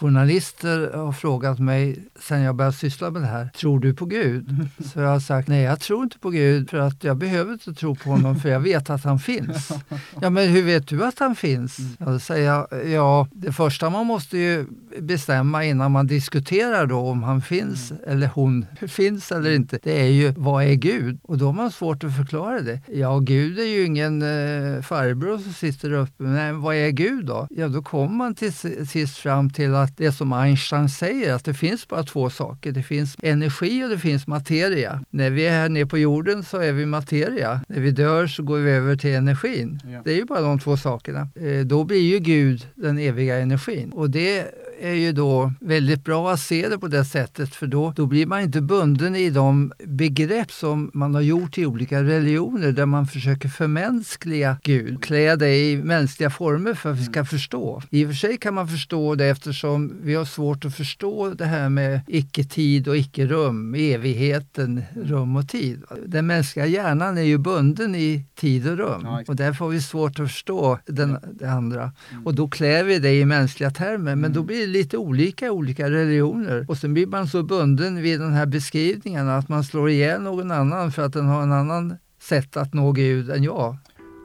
Journalister har frågat mig sen jag började syssla med det här, tror du på Gud? Så jag har sagt, nej jag tror inte på Gud för att jag behöver inte tro på honom för jag vet att han finns. Ja men hur vet du att han finns? Ja, då säger jag, ja det första man måste ju bestämma innan man diskuterar då om han finns eller hon finns eller inte, det är ju vad är Gud? Och då har man svårt att förklara det. Ja, Gud är ju ingen eh, farbror som sitter uppe, men vad är Gud då? Ja, då kommer man till sist fram till att det som Einstein säger, att det finns bara två saker. Det finns energi och det finns materia. När vi är här nere på jorden så är vi materia. När vi dör så går vi över till energin. Ja. Det är ju bara de två sakerna. Eh, då blir ju Gud den eviga energin. Och det är ju då väldigt bra att se det på det sättet för då, då blir man inte bunden i de begrepp som man har gjort i olika religioner där man försöker förmänskliga Gud, klä det i mänskliga former för att vi ska förstå. I och för sig kan man förstå det eftersom vi har svårt att förstå det här med icke-tid och icke-rum, evigheten, rum och tid. Den mänskliga hjärnan är ju bunden i tid och rum och därför har vi svårt att förstå den, det andra. Och då klär vi det i mänskliga termer men då blir lite olika i olika religioner. Och sen blir man så bunden vid den här beskrivningen att man slår ihjäl någon annan för att den har en annan sätt att nå Gud än jag.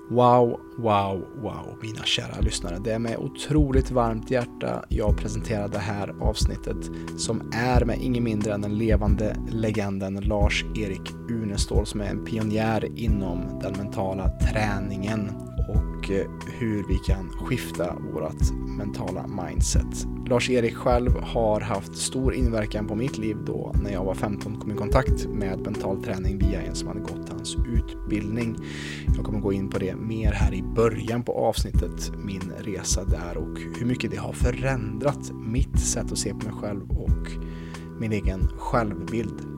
Wow, wow, wow, mina kära lyssnare. Det är med otroligt varmt hjärta jag presenterar det här avsnittet som är med ingen mindre än den levande legenden Lars-Erik Unestål som är en pionjär inom den mentala träningen och eh, hur vi kan skifta vårt mentala mindset. Lars-Erik själv har haft stor inverkan på mitt liv då när jag var 15 kom i kontakt med mental träning via en som hade gått hans utbildning. Jag kommer gå in på det mer här i början på avsnittet, min resa där och hur mycket det har förändrat mitt sätt att se på mig själv och min egen självbild.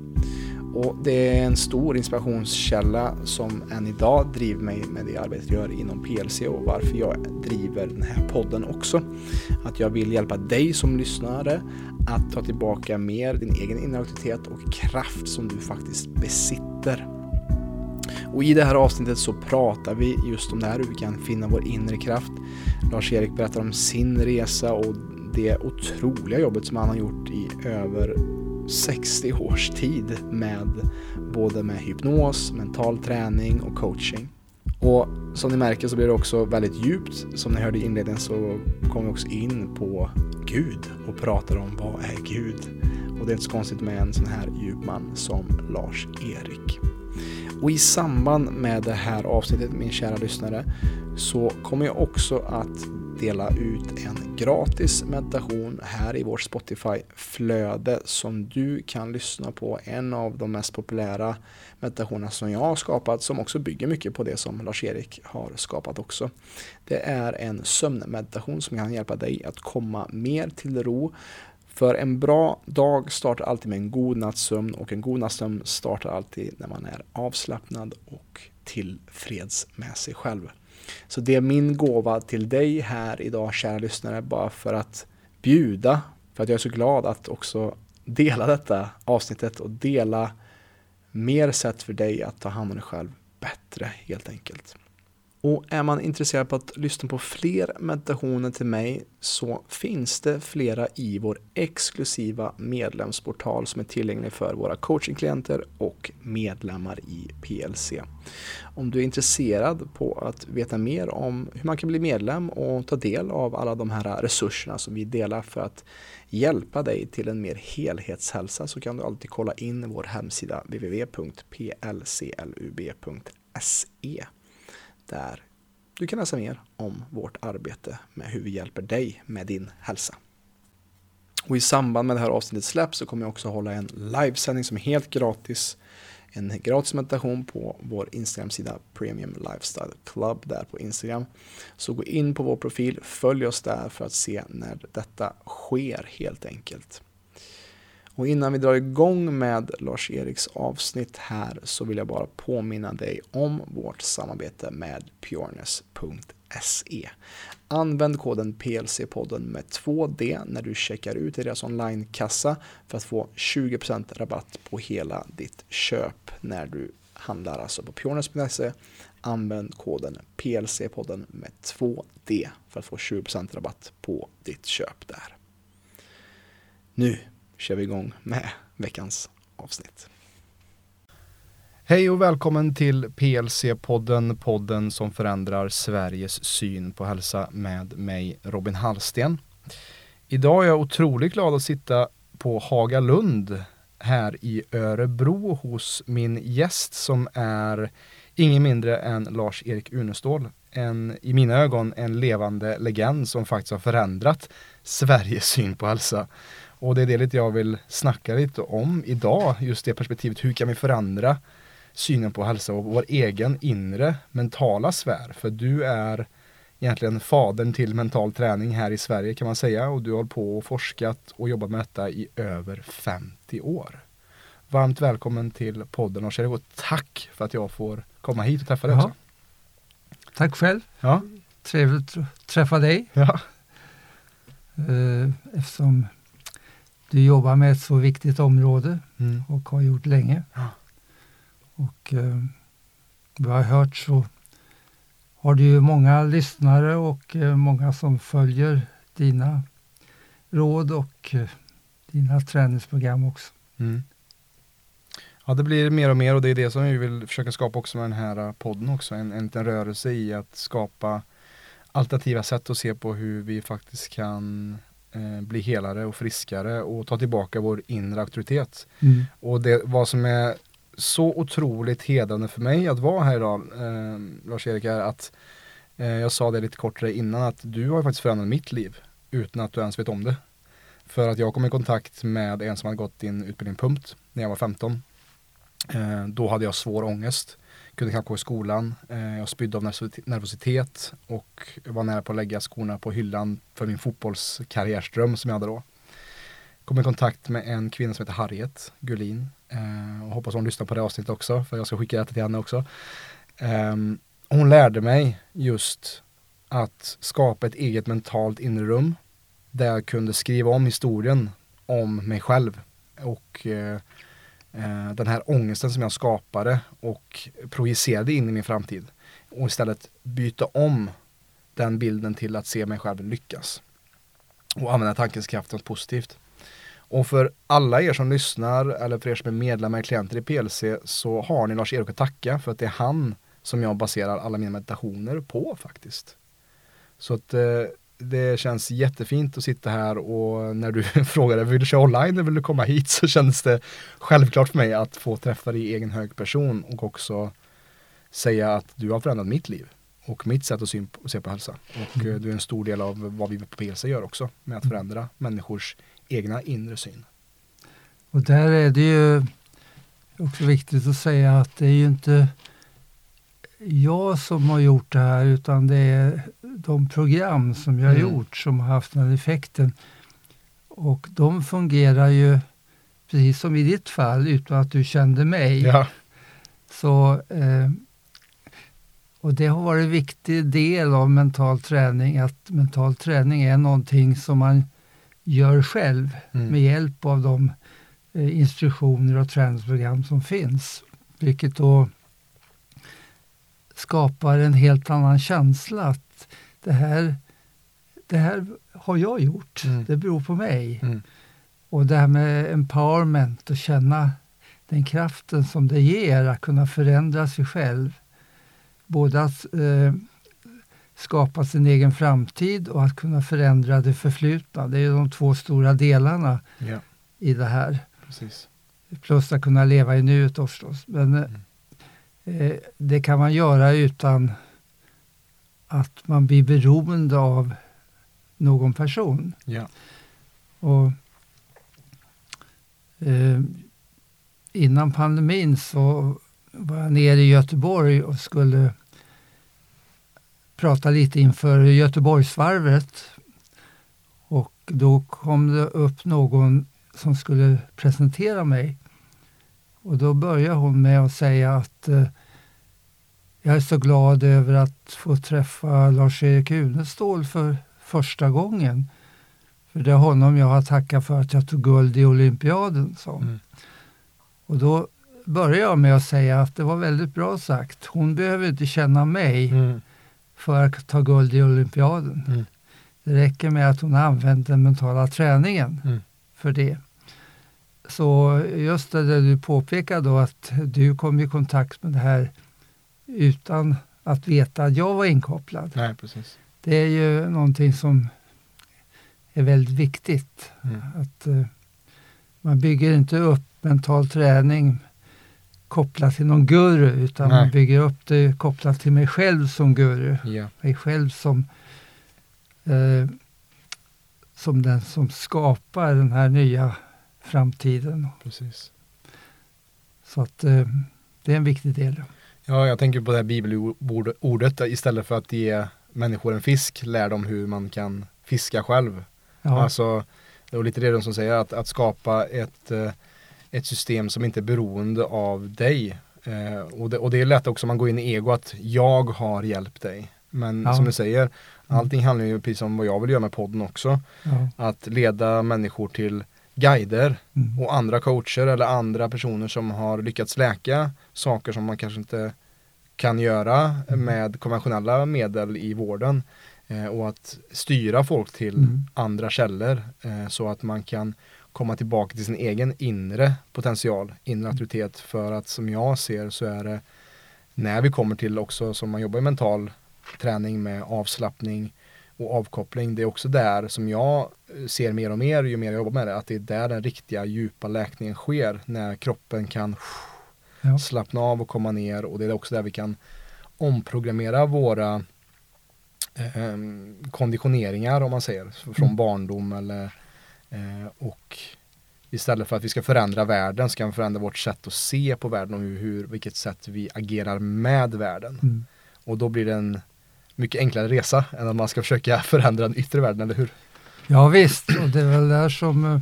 Och det är en stor inspirationskälla som än idag driver mig med det arbetet jag gör inom PLC och varför jag driver den här podden också. Att jag vill hjälpa dig som lyssnare att ta tillbaka mer din egen inre auktoritet och kraft som du faktiskt besitter. Och i det här avsnittet så pratar vi just om det här, hur vi kan finna vår inre kraft. Lars-Erik berättar om sin resa och det otroliga jobbet som han har gjort i över 60 års tid med både med hypnos, mental träning och coaching. Och som ni märker så blir det också väldigt djupt. Som ni hörde i inledningen så kommer vi också in på Gud och pratar om vad är Gud? Och det är inte så konstigt med en sån här djup man som Lars-Erik. Och i samband med det här avsnittet, min kära lyssnare, så kommer jag också att dela ut en gratis meditation här i vårt Spotify-flöde som du kan lyssna på. En av de mest populära meditationerna som jag har skapat som också bygger mycket på det som Lars-Erik har skapat också. Det är en sömnmeditation som kan hjälpa dig att komma mer till ro. För en bra dag startar alltid med en god nattsömn och en god nattsömn startar alltid när man är avslappnad och tillfreds med sig själv. Så det är min gåva till dig här idag, kära lyssnare, bara för att bjuda, för att jag är så glad att också dela detta avsnittet och dela mer sätt för dig att ta hand om dig själv bättre helt enkelt. Och är man intresserad på att lyssna på fler meditationer till mig så finns det flera i vår exklusiva medlemsportal som är tillgänglig för våra coachingklienter och medlemmar i PLC. Om du är intresserad på att veta mer om hur man kan bli medlem och ta del av alla de här resurserna som vi delar för att hjälpa dig till en mer helhetshälsa så kan du alltid kolla in vår hemsida www.plclub.se där du kan läsa mer om vårt arbete med hur vi hjälper dig med din hälsa. Och i samband med det här avsnittet släpps så kommer jag också hålla en livesändning som är helt gratis. En gratis meditation på vår Instagram-sida Premium Lifestyle Club där på Instagram. Så gå in på vår profil, följ oss där för att se när detta sker helt enkelt. Och innan vi drar igång med Lars-Eriks avsnitt här så vill jag bara påminna dig om vårt samarbete med pureness.se. Använd koden PLC-podden med 2D när du checkar ut i deras onlinekassa för att få 20% rabatt på hela ditt köp när du handlar alltså på pureness.se. Använd koden PLC-podden med 2D för att få 20% rabatt på ditt köp där. Nu kör vi igång med veckans avsnitt. Hej och välkommen till PLC-podden, podden som förändrar Sveriges syn på hälsa med mig Robin Hallsten. Idag är jag otroligt glad att sitta på Hagalund här i Örebro hos min gäst som är ingen mindre än Lars-Erik Unestål. En, i mina ögon en levande legend som faktiskt har förändrat Sveriges syn på hälsa. Och det är det lite jag vill snacka lite om idag, just det perspektivet. Hur kan vi förändra synen på hälsa och vår egen inre mentala sfär? För du är egentligen fadern till mental träning här i Sverige kan man säga och du har på och forskat och jobbat med detta i över 50 år. Varmt välkommen till podden och och tack för att jag får komma hit och träffa dig också. Tack själv. Ja. Trevligt att träffa dig. Ja. Eh, eftersom du jobbar med ett så viktigt område mm. och har gjort länge. Ja. Och eh, vad jag har hört så har du ju många lyssnare och eh, många som följer dina råd och eh, dina träningsprogram också. Mm. Ja, det blir mer och mer och det är det som vi vill försöka skapa också med den här podden också. En, en liten rörelse i att skapa alternativa sätt att se på hur vi faktiskt kan eh, bli helare och friskare och ta tillbaka vår inre auktoritet. Mm. Och det, vad som är så otroligt hedrande för mig att vara här idag, eh, Lars-Erik, är att eh, jag sa det lite kortare innan att du har faktiskt förändrat mitt liv utan att du ens vet om det. För att jag kom i kontakt med en som hade gått din utbildning punkt när jag var 15. Eh, då hade jag svår ångest kunde knappt gå i skolan. Eh, jag spydde av nervositet och var nära på att lägga skorna på hyllan för min fotbollskarriärsdröm som jag hade då. Kom i kontakt med en kvinna som heter Harriet Gullin eh, och hoppas hon lyssnar på det avsnittet också för jag ska skicka det till henne också. Ehm, hon lärde mig just att skapa ett eget mentalt inre rum där jag kunde skriva om historien om mig själv och eh, Eh, den här ångesten som jag skapade och projicerade in i min framtid. Och istället byta om den bilden till att se mig själv lyckas. Och använda tankens kraft något positivt. Och för alla er som lyssnar eller för er som är medlemmar och klienter i PLC så har ni Lars-Erik att tacka för att det är han som jag baserar alla mina meditationer på faktiskt. Så att eh, det känns jättefint att sitta här och när du frågade vill du köra online eller vill du komma hit så kändes det självklart för mig att få träffa dig i egen hög person och också säga att du har förändrat mitt liv och mitt sätt att se på hälsa. Och mm. du är en stor del av vad vi på PLC gör också med att mm. förändra människors egna inre syn. Och där är det ju också viktigt att säga att det är ju inte jag som har gjort det här utan det är de program som jag har mm. gjort som har haft den effekten. Och de fungerar ju precis som i ditt fall utan att du kände mig. Ja. Så, eh, och det har varit en viktig del av mental träning, att mental träning är någonting som man gör själv mm. med hjälp av de eh, instruktioner och träningsprogram som finns. Vilket då skapar en helt annan känsla. att Det här, det här har jag gjort, mm. det beror på mig. Mm. Och det här med empowerment och känna den kraften som det ger att kunna förändra sig själv. Både att eh, skapa sin egen framtid och att kunna förändra det förflutna. Det är de två stora delarna ja. i det här. Precis. Plus att kunna leva i nuet förstås. Men eh, mm. Eh, det kan man göra utan att man blir beroende av någon person. Ja. Och eh, Innan pandemin så var jag nere i Göteborg och skulle prata lite inför Göteborgsvarvet. Och då kom det upp någon som skulle presentera mig. Och då börjar hon med att säga att eh, jag är så glad över att få träffa Lars-Erik Unestål för första gången. För det är honom jag har tackat för att jag tog guld i olympiaden. Så. Mm. Och då börjar jag med att säga att det var väldigt bra sagt. Hon behöver inte känna mig mm. för att ta guld i olympiaden. Mm. Det räcker med att hon har använt den mentala träningen. Mm för det. Så just det du påpekar då att du kom i kontakt med det här utan att veta att jag var inkopplad. Nej, precis. Det är ju någonting som är väldigt viktigt. Mm. Att eh, Man bygger inte upp mental träning kopplat till någon guru utan Nej. man bygger upp det kopplat till mig själv som guru. Ja, Mig själv som, eh, som den som skapar den här nya framtiden. precis. Så att eh, det är en viktig del. Ja, jag tänker på det här bibelordet istället för att ge människor en fisk, lär dem hur man kan fiska själv. Ja, Alltså, det var lite det de som säger, att, att skapa ett, eh, ett system som inte är beroende av dig. Eh, och, det, och det är lätt också om man går in i ego att jag har hjälpt dig. Men Ja. som du säger, allting handlar ju precis om vad jag vill göra med podden också. ja, Att leda människor till guider mm, och andra coacher eller andra personer som har lyckats läka saker som man kanske inte kan göra Mm. med konventionella medel i vården. Eh, och att styra folk till Mm. andra källor eh, så att man kan komma tillbaka till sin egen inre potential, inre auktoritet. För att som jag ser så är det när vi kommer till också som man jobbar i mental träning med avslappning och avkoppling. Det är också där som jag eh, ser mer och mer ju mer jag jobbar med det. Att det är där den riktiga djupa läkningen sker. När kroppen kan ja, slappna av och komma ner och det är också där vi kan omprogrammera våra eh, konditioneringar om man säger från Mm. barndom eller eh, och istället för att vi ska förändra världen ska vi förändra vårt sätt att se på världen och hur, hur, vilket sätt vi agerar med världen. mm. Och då blir det en mycket enklare resa än att man ska försöka förändra den yttre världen, eller hur? ja visst, och det är väl där som eh,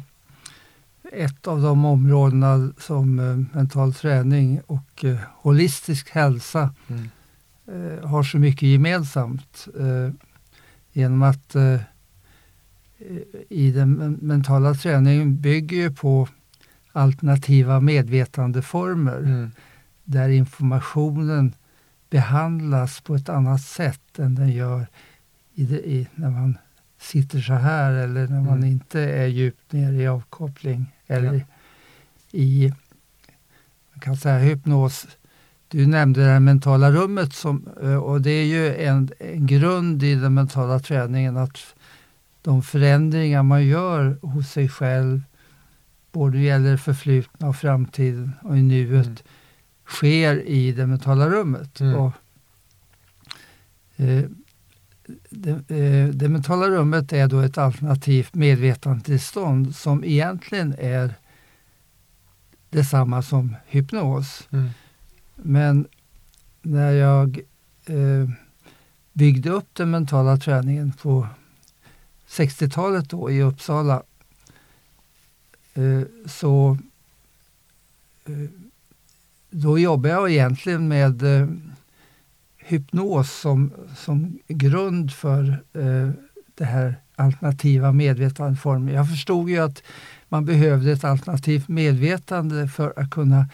ett av de områdena som eh, mental träning och eh, holistisk hälsa eh, har så mycket gemensamt. Genom att i den men- mentala träningen bygger ju på alternativa medvetandeformer Mm. där informationen behandlas på ett annat sätt än den gör i det, i, när man sitter så här eller när man Mm. inte är djupt nere i avkoppling eller Ja. i man kan säga hypnos. Du nämnde det här mentala rummet som, eh, och det är ju en, en grund i den mentala träningen att de förändringar man gör hos sig själv, både gäller förflutna och framtiden och i nuet, Mm. sker i det mentala rummet. Mm. Och, det, eh, det mentala rummet är då ett alternativt medvetandetillstånd som egentligen är detsamma som hypnos. Mm. Men när jag eh, byggde upp den mentala träningen på 60-talet då i Uppsala eh, så eh, då jobbade jag egentligen med eh, hypnos som, som grund för eh, det här alternativa medvetandeformen. Jag förstod ju att man behövde ett alternativt medvetande för att kunna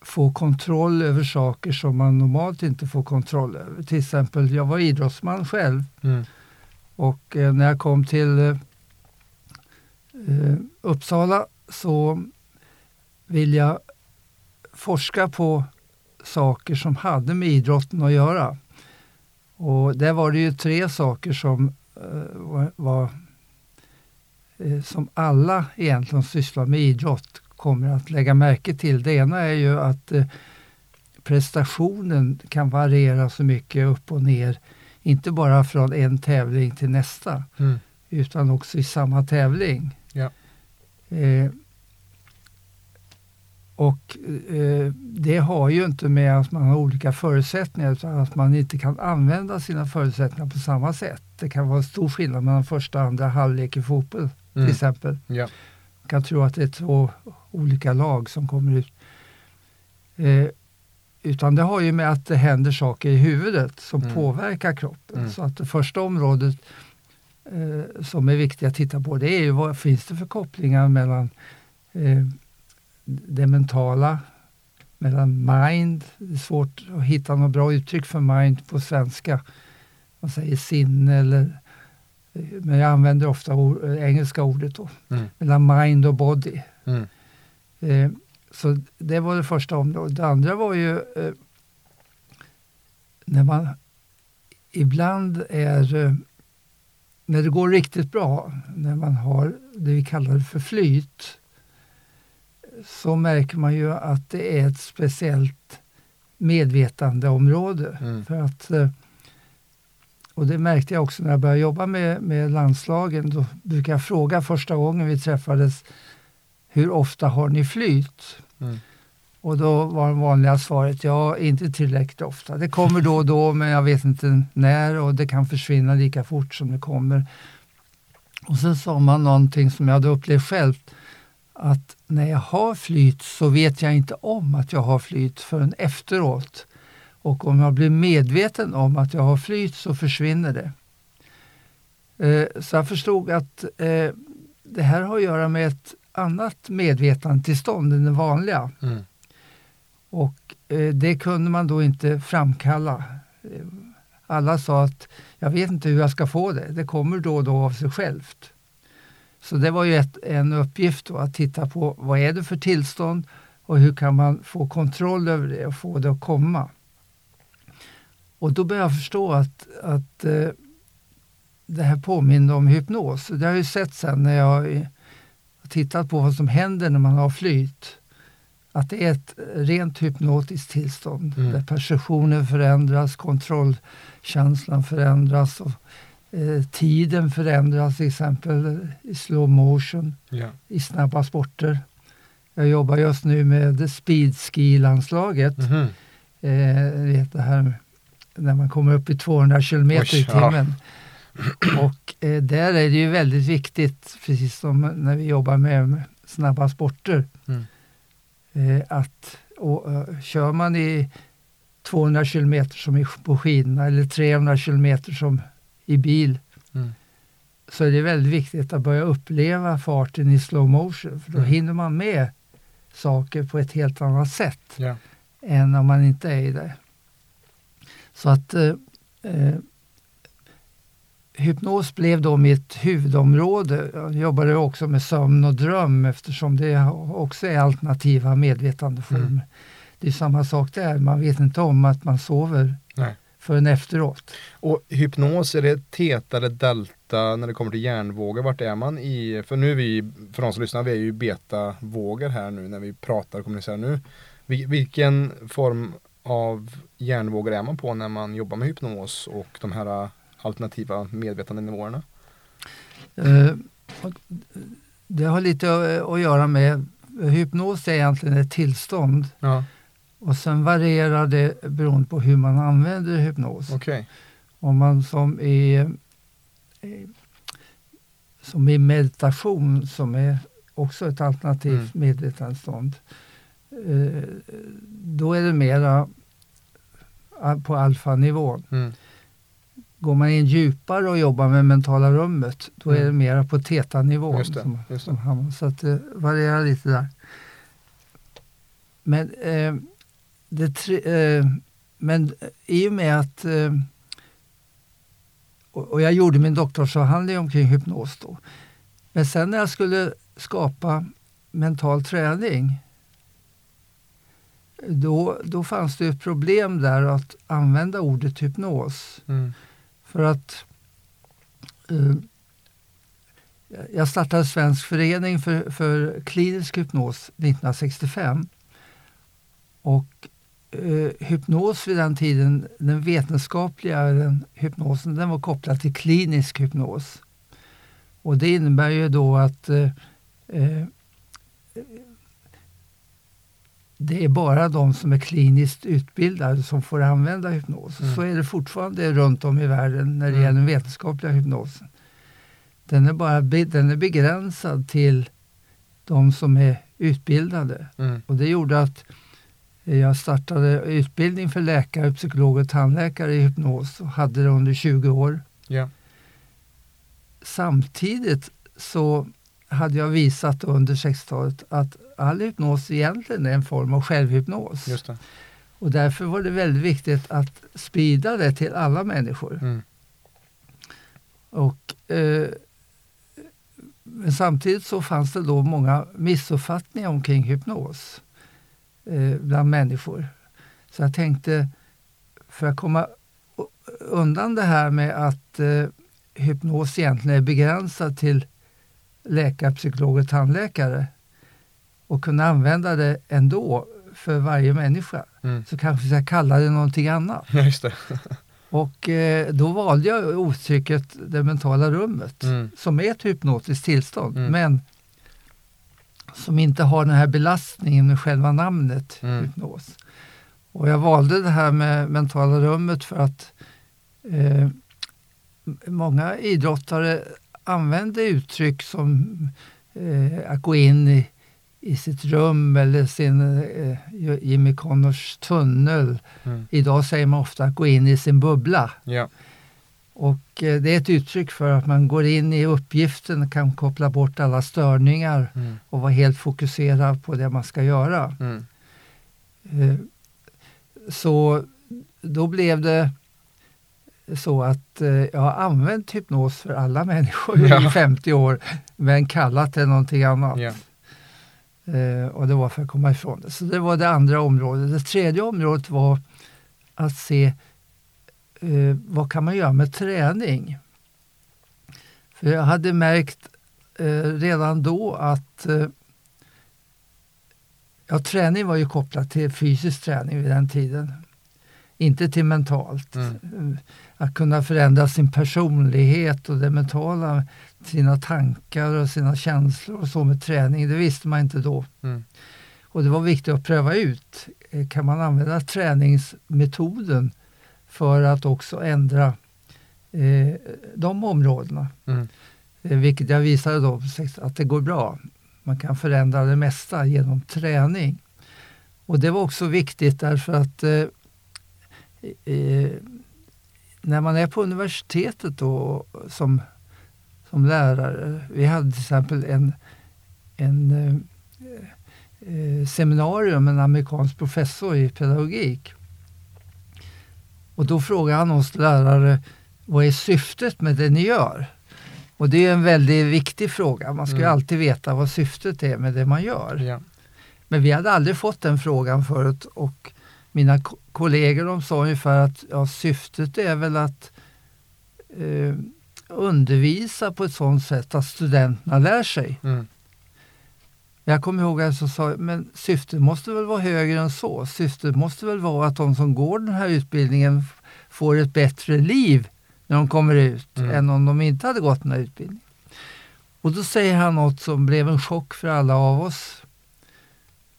få kontroll över saker som man normalt inte får kontroll över. Till exempel, jag var idrottsman själv Mm. och eh, när jag kom till eh, eh, Uppsala så vill jag forska på saker som hade med idrotten att göra. Och där var det ju tre saker som eh, var, eh, som alla egentligen sysslar med idrott kommer att lägga märke till. Det ena är ju att eh, prestationen kan variera så mycket upp och ner. Inte bara från en tävling till nästa Mm. utan också i samma tävling. Ja. Och eh, det har ju inte med att man har olika förutsättningar utan att man inte kan använda sina förutsättningar på samma sätt. Det kan vara stor skillnad mellan första och andra halvlek i fotboll till Mm. exempel. Ja. Man kan tro att det är två olika lag som kommer ut. Eh, utan det har ju med att det händer saker i huvudet som Mm. påverkar kroppen. Mm. Så att det första området eh, som är viktigt att titta på det är ju vad finns det för kopplingar mellan eh, det mentala, mellan mind, det är svårt att hitta något bra uttryck för mind på svenska. Man säger sinne eller Men jag använder ofta or, engelska ordet då, Mm. mellan mind och body. Mm. Eh, så det var det första området. Det andra var ju eh, när man ibland är, eh, när det går riktigt bra, när man har det vi kallar för flyt, så märker man ju att det är ett speciellt medvetandeområde. Mm. För att, eh, och det märkte jag också när jag började jobba med, med landslagen. Då brukar jag fråga första gången vi träffades, hur ofta har ni flyt? Mm. Och då var det vanliga svaret, ja inte tillräckligt ofta. Det kommer då och då men jag vet inte när och det kan försvinna lika fort som det kommer. Och sen sa man någonting som jag hade upplevt själv, att när jag har flyt så vet jag inte om att jag har flyt förrän efteråt. Och om jag blir medveten om att jag har flyt så försvinner det. Eh, så jag förstod att eh, det här har att göra med ett annat medvetandetillstånd än det vanliga. Mm. Och eh, det kunde man då inte framkalla. Alla sa att jag vet inte hur jag ska få det, det kommer då och då av sig självt. Så det var ju ett, en uppgift då, att titta på vad är det för tillstånd och hur kan man få kontroll över det och få det att komma. Och då började jag förstå att, att eh, det här påminner om hypnos. Det har jag ju sett sen när jag eh, har tittat på vad som händer när man har flyt. Att det är ett rent hypnotiskt tillstånd Mm. där perceptionen förändras, kontrollkänslan förändras och eh, tiden förändras till exempel i slow motion Ja. i snabba sporter. Jag jobbar just nu med speedski-landslaget. Mhm. Eh, ni vet det här när man kommer upp i 200 kilometer i ja. timmen. Och eh, där är det ju väldigt viktigt, precis som när vi jobbar med snabba sporter, Mm. eh, att och, eh, kör man i 200 kilometer som på skidorna eller 300 kilometer som i bil Mm. så är det väldigt viktigt att börja uppleva farten i slow motion för då Mm. hinner man med saker på ett helt annat sätt Ja. än om man inte är i det. Så att eh, eh, hypnos blev då mitt huvudområde. Jag jobbade också med sömn och dröm eftersom det också är alternativa medvetandeformer. Mm. Det är samma sak där, man vet inte om att man sover. Förrän efteråt. Och hypnos, är det teta eller delta när det kommer till hjärnvågor? Vart är man i? För nu är vi, för de som lyssnar, vi är ju betavågor här nu när vi pratar och kommunicerar nu. Vil- Vilken form av hjärnvågor är man på när man jobbar med hypnos och de här alternativa medvetandenivåerna? Eh, det har lite att- att göra med, hypnos är egentligen ett tillstånd Ja, och sen varierar det beroende på hur man använder hypnos. okej. Om man som i, eh, som i meditation, som är också ett alternativt Mm. medvetandestånd, eh, då är det mera på alfanivån. Mm. Går man in djupare och jobbar med mentala rummet, då är Mm. det mera på tetanivån. Just det, som, just som det. hamnar. Så att det varierar lite där. Men, eh, det eh, men i och med att eh, och, och jag gjorde min doktorsavhandling omkring hypnos då. Men sen när jag skulle skapa mental träning då, då fanns det ett problem där att använda ordet hypnos. Mm. För att eh, jag startade Svensk förening för, för klinisk hypnos 1965. Och eh, hypnos vid den tiden, den vetenskapliga den, hypnosen, den var kopplad till klinisk hypnos. Och det innebär ju då att eh, det är bara de som är kliniskt utbildade som får använda hypnos. Mm. Så är det fortfarande runt om i världen när det Mm. gäller den vetenskapliga hypnosen. Den är, bara den är begränsad till de som är utbildade. Mm. Och det gjorde att jag startade utbildning för läkare, psykologer och tandläkare i hypnos och hade det under 20 år. Ja. Samtidigt så hade jag visat under 60-talet att all hypnos egentligen är en form av självhypnos. Och därför var det väldigt viktigt att sprida det till alla människor. Mm. Och eh, men samtidigt så fanns det då många missuppfattningar omkring hypnos eh, bland människor. Så jag tänkte, för att komma undan det här med att eh, hypnos egentligen är begränsad till läkare, psykologer och tandläkare och kunna använda det ändå för varje människa mm. så kanske jag kalla det någonting annat. Ja, och eh, då valde jag uttrycket det mentala rummet mm. som är ett hypnotiskt tillstånd mm. men som inte har den här belastningen med själva namnet mm. hypnos. Och jag valde det här med mentala rummet för att eh, många idrottare använder uttryck som eh, att gå in i, i sitt rum eller sin eh, Jimmy Connors tunnel. Mm. Idag säger man ofta att gå in i sin bubbla. Ja. Och eh, det är ett uttryck för att man går in i uppgiften kan koppla bort alla störningar mm. och vara helt fokuserad på det man ska göra. Mm. Eh, så då blev det så att eh, jag har använt hypnos för alla människor ja. i 50 år men kallat det någonting annat. Ja. Och det var för att komma ifrån det. Så det var det andra området. Det tredje området var att se eh, vad kan man göra med träning? För jag hade märkt eh, redan då att eh, ja, träning var ju kopplat till fysisk träning vid den tiden. Inte till mentalt. Mm. Att kunna förändra sin personlighet och det mentala, sina tankar och sina känslor och så med träning, det visste man inte då. Mm. Och det var viktigt att pröva ut. Eh, kan man använda träningsmetoden för att också ändra eh, de områdena? Mm. Eh, vilket jag visade då att det går bra. Man kan förändra det mesta genom träning. Och det var också viktigt därför att eh, eh, när man är på universitetet då, som, som lärare, vi hade till exempel en, en eh, seminarium med en amerikansk professor i pedagogik. Och då frågade han oss lärare, vad är syftet med det ni gör? Och det är en väldigt viktig fråga. Man ska mm. alltid veta vad syftet är med det man gör. Ja. Men vi hade aldrig fått den frågan förut och mina kollegor de sa ungefär att ja, syftet är väl att eh, undervisa på ett sådant sätt att studenterna lär sig. Mm. Jag kommer ihåg att jag sa, men syftet måste väl vara högre än så. Syftet måste väl vara att de som går den här utbildningen får ett bättre liv när de kommer ut mm. än om de inte hade gått den här utbildningen. Och då säger han något som blev en chock för alla av oss.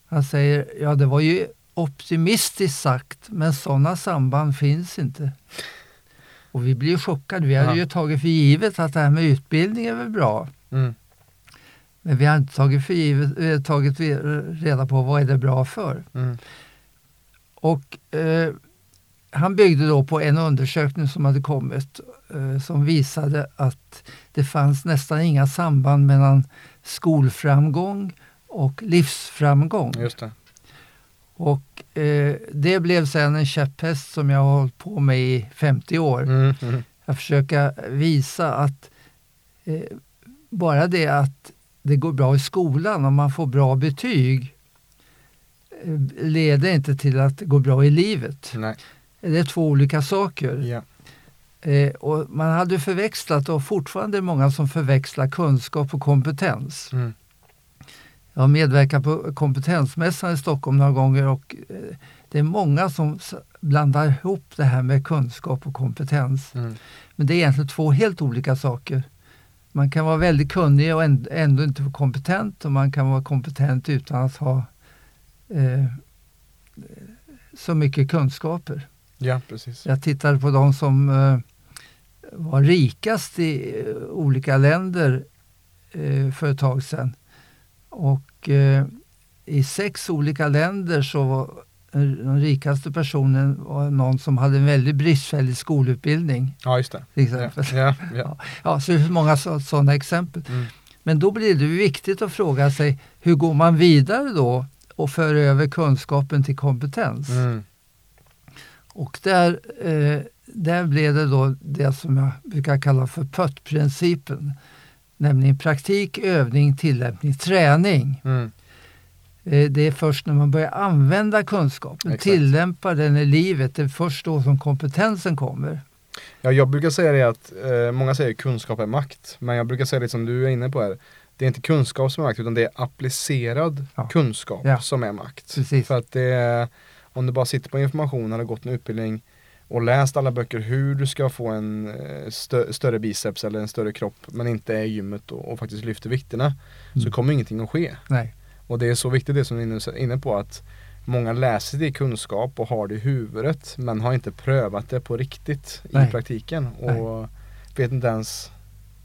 Han säger, ja det var ju optimistiskt sagt, men sådana samband finns inte. Och vi blir chockade. Vi hade ja. ju tagit för givet att det här med utbildning är väl bra. Mm. Men vi har inte tagit, för givet, tagit reda på vad är det bra för. Mm. Och eh, han byggde då på en undersökning som hade kommit eh, som visade att det fanns nästan inga samband mellan skolframgång och livsframgång. Just det. Och eh, det blev sen en käpphäst som jag har hållit på med i 50 år. Mm, mm. Att försöka visa att eh, bara det att det går bra i skolan och man får bra betyg eh, leder inte till att det går bra i livet. Nej. Det är två olika saker. Ja. Eh, och man hade förväxlat och fortfarande är många som förväxlar kunskap och kompetens. Mm. Jag har medverkat på kompetensmässan i Stockholm några gånger och eh, det är många som blandar ihop det här med kunskap och kompetens. Mm. Men det är egentligen två helt olika saker. Man kan vara väldigt kunnig och ändå inte vara kompetent och man kan vara kompetent utan att ha eh, så mycket kunskaper. Ja, precis. Jag tittade på de som eh, var rikast i eh, olika länder eh, för ett tag sedan. Och eh, i sex olika länder så var den rikaste personen var någon som hade en väldigt bristfällig skolutbildning. Ja, just det. Exempel. Ja, ja, ja. ja, så det finns många sådana exempel. Mm. Men då blir det viktigt att fråga sig hur går man vidare då och för över kunskapen till kompetens? Mm. Och där eh, där blev det då det som jag brukar kalla för PÖT-principen. Nämligen praktik, övning, tillämpning, träning. Mm. Eh, det är först när man börjar använda kunskapen, Exakt. tillämpa den i livet, det är först då som kompetensen kommer. Ja, jag brukar säga det att, eh, många säger kunskap är makt, men jag brukar säga det som du är inne på här. Det är inte kunskap som är makt, utan det är applicerad Ja. kunskap Ja. som är makt. Precis. För att det är, om du bara sitter på information, eller gått en utbildning och läst alla böcker hur du ska få en eh, stö större biceps eller en större kropp, men inte är i gymmet och, och faktiskt lyfter vikterna, så Mm. kommer ingenting att ske. Nej. Och det är så viktigt det som du är inne- på att många läser det i kunskap och har det i huvudet men har inte prövat det på riktigt Nej. i praktiken och vet inte ens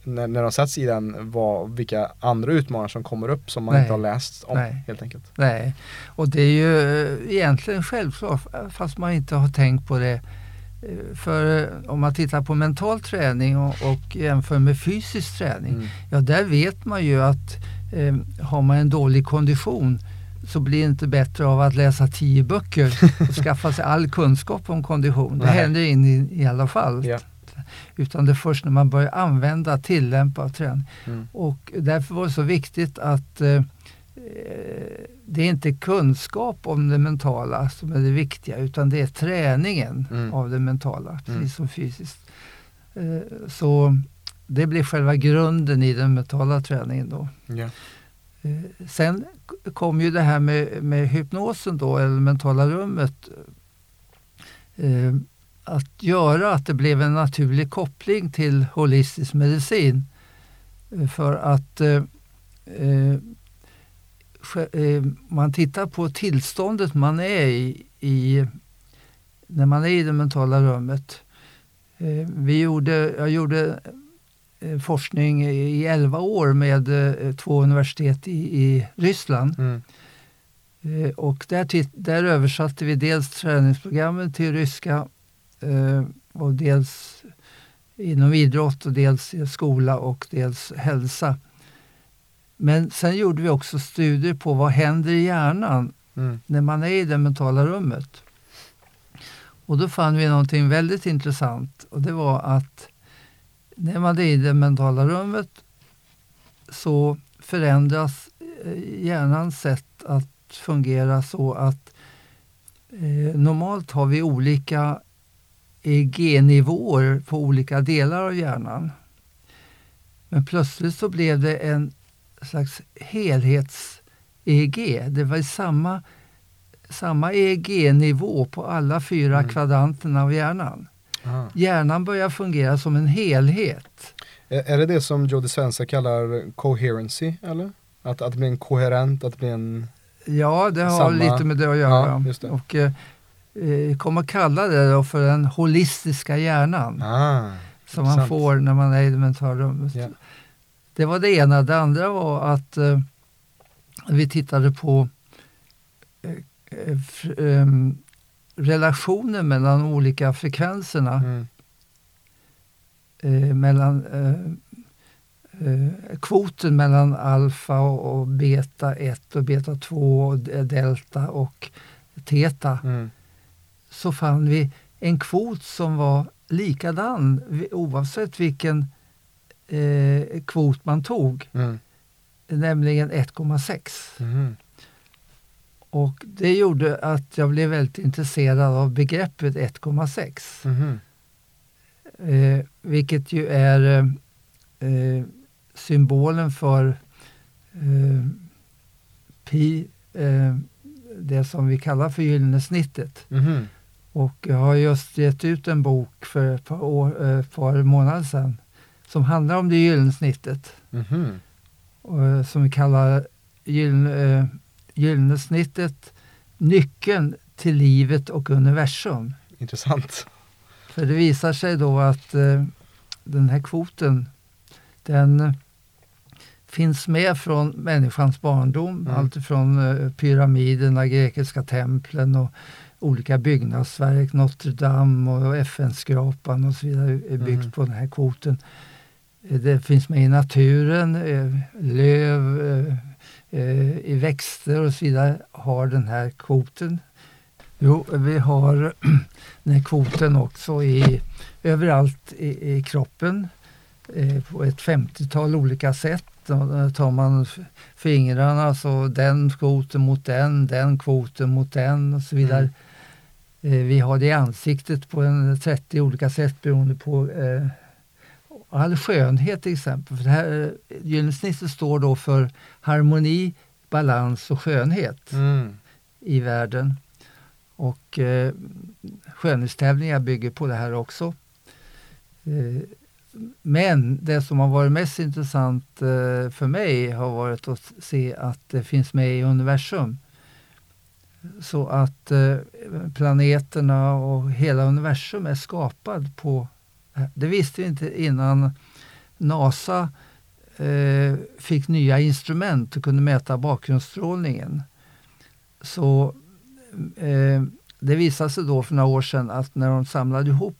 när, när de sätts i den vad, vilka andra utmaningar som kommer upp som man Nej. inte har läst om Nej. helt enkelt. Nej, och det är ju eh, egentligen självklart fast man inte har tänkt på det. Eh, För eh, om man tittar på mental träning och, och jämför med fysisk träning, Mm. ja där vet man ju att eh, har man en dålig kondition så blir det inte bättre av att läsa tio böcker och skaffa sig all kunskap om kondition. Det Nej. händer in i, i alla fall. Ja. Utan det är först när man börjar använda, tillämpa träna. Mm. Och därför var det så viktigt att eh, eh, det är inte kunskap om det mentala som är det viktiga utan det är träningen Mm. av det mentala, precis Mm. som fysiskt. Eh, så det blir själva grunden i den mentala träningen då. Eh, sen kom ju det här med, med hypnosen då, eller mentala rummet. Eh, att göra att det blev en naturlig koppling till holistisk medicin. Eh, för att eh, man tittar på tillståndet man är i, i när man är i det mentala rummet. Vi gjorde, jag gjorde forskning i 11 år med eh, två universitet i, i Ryssland. Mm. Eh, och där, där översatte vi dels träningsprogrammen till ryska eh, och dels inom idrott och dels i skola och dels hälsa. Men sen gjorde vi också studier på vad händer i hjärnan Mm. när man är i det mentala rummet. Och då fann vi någonting väldigt intressant och det var att när man är i det mentala rummet så förändras eh, hjärnans sätt att fungera så att eh, normalt har vi olika EEG-nivåer på olika delar av hjärnan. Men plötsligt så blev det en slags helhets-EEG. Det var samma, samma EEG-nivå på alla fyra Mm. kvadranterna av hjärnan. Ah. Hjärnan börjar fungera som en helhet. Är, det det som Joe Dispenza kallar coherency eller? Att, att blir en koherent, att blir en Ja, det har Samma- lite med det att göra. Ja, det. Och eh, eh, kommer kalla det då för den holistiska hjärnan ah, som man får när man är i det mentala rummet. Ja. Det var det ena. Det andra var att eh, vi tittade på eh, eh, fr- ehm, relationen mellan de olika frekvenserna. Mm. eh, mellan eh, eh, kvoten mellan alfa och, och beta 1 och beta 2 och delta och teta Mm. så fann vi en kvot som var likadan oavsett vilken eh, kvot man tog, Mm. nämligen 1,6. Mm. Och det gjorde att jag blev väldigt intresserad av begreppet 1,6. Mhm. Eh, vilket ju är eh, symbolen för eh, pi, eh, det som vi kallar för gyllene snittet. Mhm. Och jag har just gett ut en bok för ett par, år, eh, ett par månader sedan som handlar om det gyllene snittet. Och, eh, som vi kallar gyllene, gyllene snittet nyckeln till livet och universum. Intressant. För det visar sig då att eh, den här kvoten den eh, finns med från människans barndom. Mm. Allt från eh, pyramiderna, grekiska templen och olika byggnadsverk, Notre Dame och FN-skrapan och så vidare är byggt Mm. på den här kvoten. Eh, Det finns med i naturen, löv, eh, i växter och så vidare har den här kvoten. Jo, vi har den här kvoten också i, överallt i, i kroppen eh, på ett 50-tal olika sätt. Då tar man fingrarna, så den kvoten mot den, den kvoten mot den och så vidare. Eh, vi har det i ansiktet på en 30 olika sätt beroende på eh, all skönhet till exempel. För det här gyllensnittet står då för harmoni, balans och skönhet Mm. i världen. Och eh, skönhetstävlingar bygger på det här också. Eh, men det som har varit mest intressant eh, för mig har varit att se att det finns med i universum. Så att eh, planeterna och hela universum är skapad på... Det visste vi inte innan NASA eh, fick nya instrument och kunde mäta bakgrundsstrålningen. Så eh, det visade sig då för några år sedan att när de samlade ihop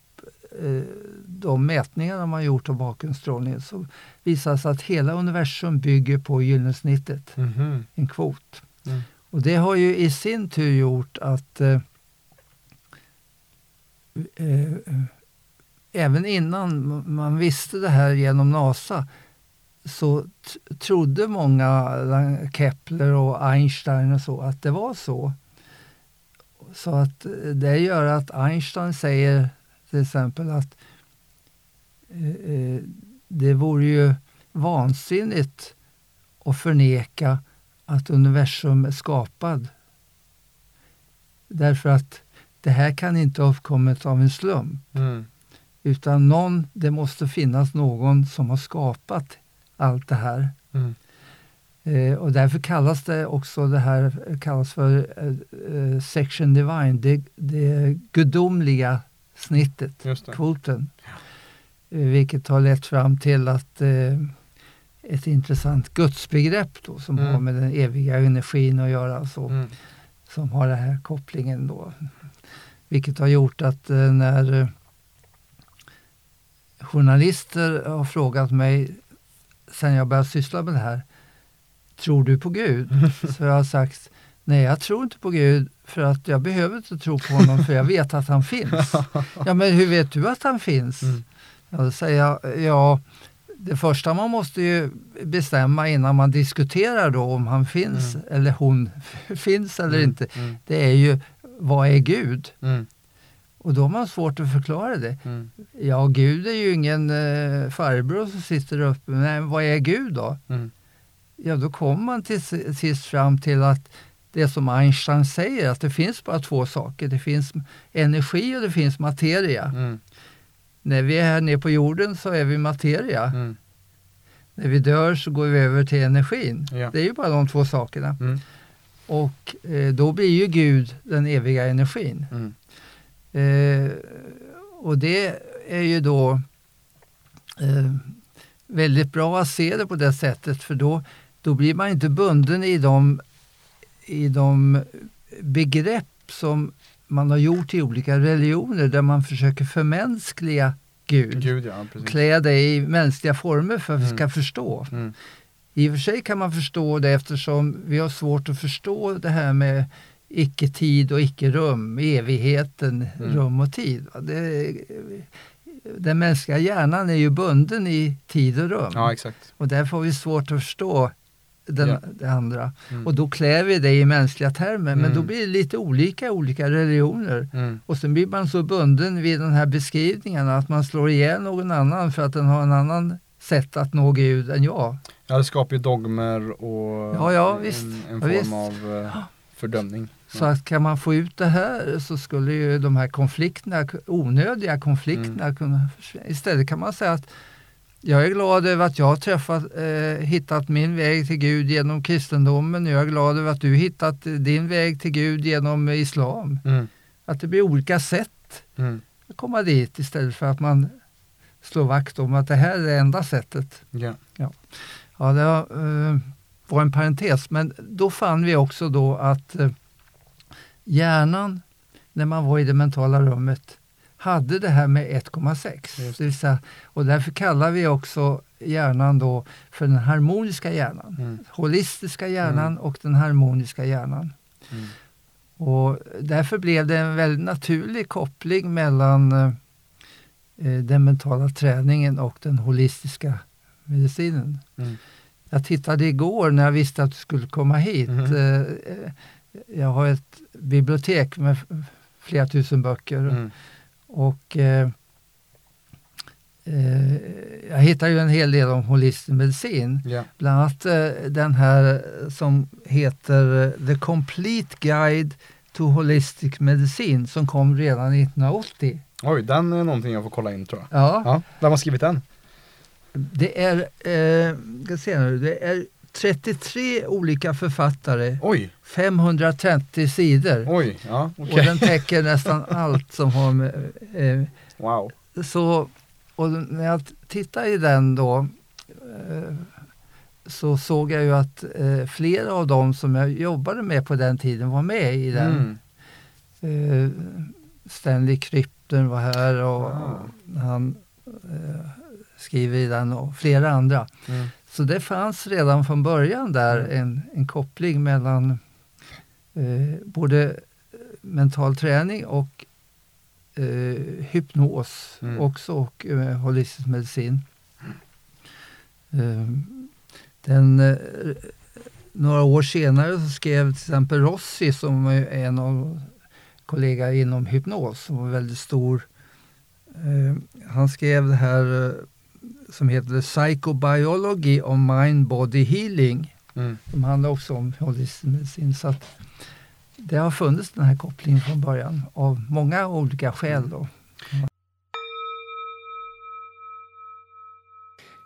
eh, de mätningarna man gjort av bakgrundsstrålningen så visade sig att hela universum bygger på gyllensnittet, Mhm. en kvot. Mm. Och det har ju i sin tur gjort att eh, eh, även innan man visste det här genom NASA så trodde många, eh, Kepler och Einstein och så, att det var så. Så att eh, det gör att Einstein säger till exempel att eh, eh, det vore ju vansinnigt att förneka att universum är skapad. Därför att det här kan inte ha uppkommit av en slump. Mm. Utan någon, det måste finnas någon som har skapat allt det här. Mm. Eh, och därför kallas det också det här kallas för eh, eh, section divine, det, det gudomliga snittet, det. kvoten. Eh, vilket har lett fram till att eh, ett intressant gudsbegrepp då, som Mm. har med den eviga energin att göra, så, Mm. som har den här kopplingen då. Vilket har gjort att eh, när journalister har frågat mig sen jag började syssla med det här, tror du på Gud? Så jag har sagt, nej jag tror inte på Gud för att jag behöver inte tro på honom för jag vet att han finns. Ja men hur vet du att han finns? Mm. Ja, då säger jag, ja det första man måste ju bestämma innan man diskuterar då om han finns Mm. eller hon finns eller Mm. inte, Mm. det är ju vad är Gud? Mm. Och då har man svårt att förklara det. Mm. Ja, Gud är ju ingen eh, farbror som sitter uppe. Nej, vad är Gud då? Mm. Ja, då kommer man till si- sist fram till att det som Einstein säger, att det finns bara två saker. Det finns energi och det finns materia. Mm. När vi är här nere på jorden så är vi materia. Mm. När vi dör så går vi över till energin. Ja. Det är ju bara de två sakerna. Mm. Och eh, då blir ju Gud den eviga energin. Mm. Eh, och det är ju då eh, väldigt bra att se det på det sättet för då, då blir man inte bunden i de, i de begrepp som man har gjort i olika religioner där man försöker förmänskliga Gud. Gud ja. Klä det i mänskliga former för att vi Mm. ska förstå. Mm. I och för sig kan man förstå det eftersom vi har svårt att förstå det här med icke-tid och icke-rum, evigheten, Mm. rum och tid. Det, den mänskliga hjärnan är ju bunden i tid och rum Ja, och därför har vi svårt att förstå den, Ja. det andra. Mm. Och då klär vi det i mänskliga termer, men Mm. då blir det lite olika i olika religioner. Mm. Och sen blir man så bunden vid den här beskrivningen att man slår ihjäl någon annan för att den har en annan sätt att nå Gud än jag. Ja, det skapar ju dogmer och Ja, ja, en, en Ja, form visst. av eh, fördömning. Så att kan man få ut det här så skulle ju de här konflikterna, onödiga konflikterna Mm. kunna försvinna. Istället kan man säga att jag är glad över att jag har träffat, eh, hittat min väg till Gud genom kristendomen. Jag är glad över att du hittat din väg till Gud genom islam. Mm. Att det blir olika sätt Mm. att komma dit istället för att man slår vakt om att det här är det enda sättet. Ja. Ja, det var, eh, var en parentes, men då fann vi också då att eh, hjärnan, när man var i det mentala rummet, hade det här med 1,6. Just Det vill säga, och därför kallar vi också hjärnan då för den harmoniska hjärnan. Mm. Holistiska hjärnan och den harmoniska hjärnan. Mm. Och därför blev det en väldigt naturlig koppling mellan eh, den mentala träningen och den holistiska medicinen. Mm. Jag tittade igår när jag visste att du skulle komma hit. Mm. Eh, jag har ett bibliotek med flera tusen böcker. Mm. Och eh, eh, jag hittade ju en hel del om holistisk medicin. Yeah. Bland annat eh, den här som heter eh, The Complete Guide to Holistic Medicine som kom redan 1980. Oj, den är någonting jag får kolla in tror jag. Ja. ja vem har skrivit den? Det är, eh, ska se nu, det är 33 olika författare, Oj. 530 sidor. Oj, ja, okay. Och den täcker nästan allt som har med... Eh, wow. Så, och när jag tittade i den då eh, så såg jag ju att eh, flera av dem som jag jobbade med på den tiden var med i den. Mm. Eh, Stanley Krypton var här och wow. han eh, skriver i den och flera andra. Mm. Så det fanns redan från början där mm. en, en koppling mellan eh, både mental träning och eh, hypnos mm. också och eh, holistisk medicin. Eh, den, eh, några år senare så skrev till exempel Rossi som är en av kollega inom hypnos som var väldigt stor. Eh, han skrev det här som heter Psychobiology of Mind Body Healing. Mm. Som handlar också om holistisk medicin. Så det har funnits den här kopplingen från början av många olika skäl. Då.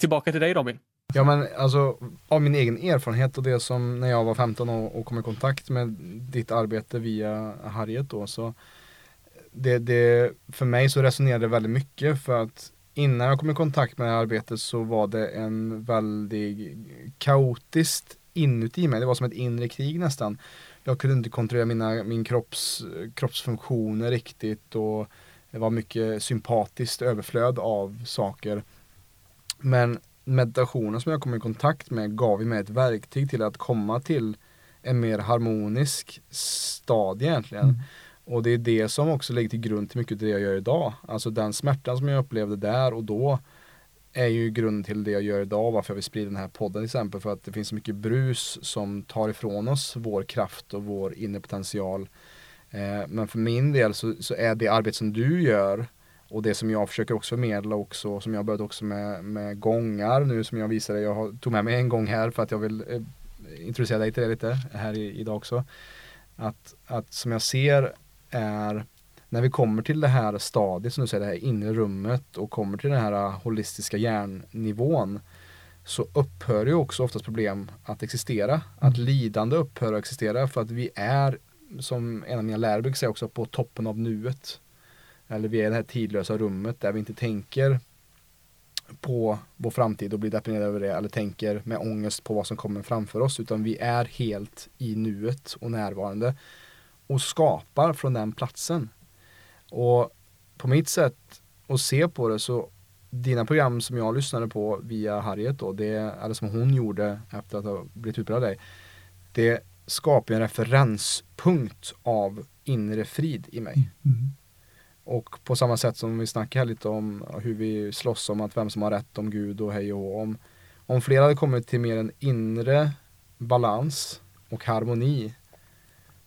Tillbaka till dig Robin. Ja men alltså av min egen erfarenhet och det som när jag var 15 och, och kom i kontakt med ditt arbete via Harriet då så det, det, för mig så resonerade det väldigt mycket för att innan jag kom i kontakt med det här arbetet så var det en väldigt kaotiskt inuti mig. Det var som ett inre krig nästan. Jag kunde inte kontrollera mina, min kropps, kroppsfunktioner riktigt och det var mycket sympatiskt överflöd av saker. Men meditationen som jag kom i kontakt med gav mig ett verktyg till att komma till en mer harmonisk stadie egentligen. Mm. Och det är det som också ligger till grund till mycket av det jag gör idag. Alltså den smärtan som jag upplevde där och då är ju grunden till det jag gör idag, varför jag vill sprida den här podden till exempel. För att det finns så mycket brus som tar ifrån oss vår kraft och vår inre potential. Eh, men för min del så, så, är det arbete som du gör och det som jag försöker också förmedla också, som jag börjat också med, med gångar nu som jag visade, jag har, tog med mig en gång här för att jag vill eh, introducera dig till det lite här i, idag också. Att, att som jag ser är när vi kommer till det här stadiet, som du säger, det här inre rummet och kommer till den här holistiska hjärnnivån så upphör ju också oftast problem att existera. Mm. Att lidande upphör att existera för att vi är, som en av mina lärare brukar säga också, på toppen av nuet. Eller vi är i det här tidlösa rummet där vi inte tänker på vår framtid och blir deprimerade över det eller tänker med ångest på vad som kommer framför oss utan vi är helt i nuet och närvarande och skapar från den platsen. Och på mitt sätt att se på det så dina program som jag lyssnade på via Harriet då, det, eller som hon gjorde efter att ha blivit utbildad av dig, det skapar en referenspunkt av inre frid i mig. Mm. mm. Och på samma sätt som vi snackar lite om hur vi slåss om att vem som har rätt om Gud och hej och om. Om fler hade kommit till mer en inre balans och harmoni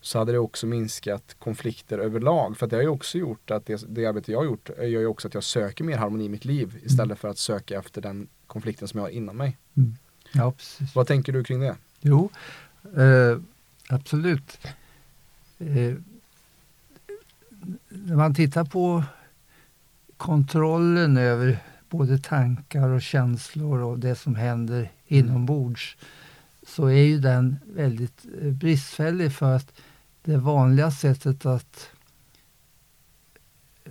så hade det också minskat konflikter överlag. För det har ju också gjort att det, det arbete jag har gjort gör ju också att jag söker mer harmoni i mitt liv istället mm. för att söka efter den konflikten som jag har inom mig. Mm. Ja, precis. Vad tänker du kring det? Jo, eh, absolut. Eh, när man tittar på kontrollen över både tankar och känslor och det som händer inombords så är ju den väldigt eh, bristfällig för att det vanliga sättet att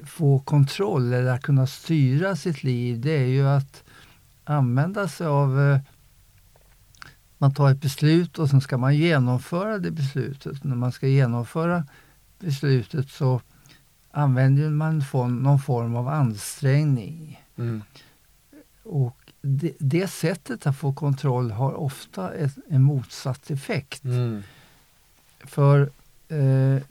få kontroll eller att kunna styra sitt liv, det är ju att använda sig av eh, man tar ett beslut och sen ska man genomföra det beslutet. När man ska genomföra beslutet så använder man någon form av ansträngning. Mm. Och det, det, sättet att få kontroll har ofta ett, en motsatt effekt. Mm. För eh,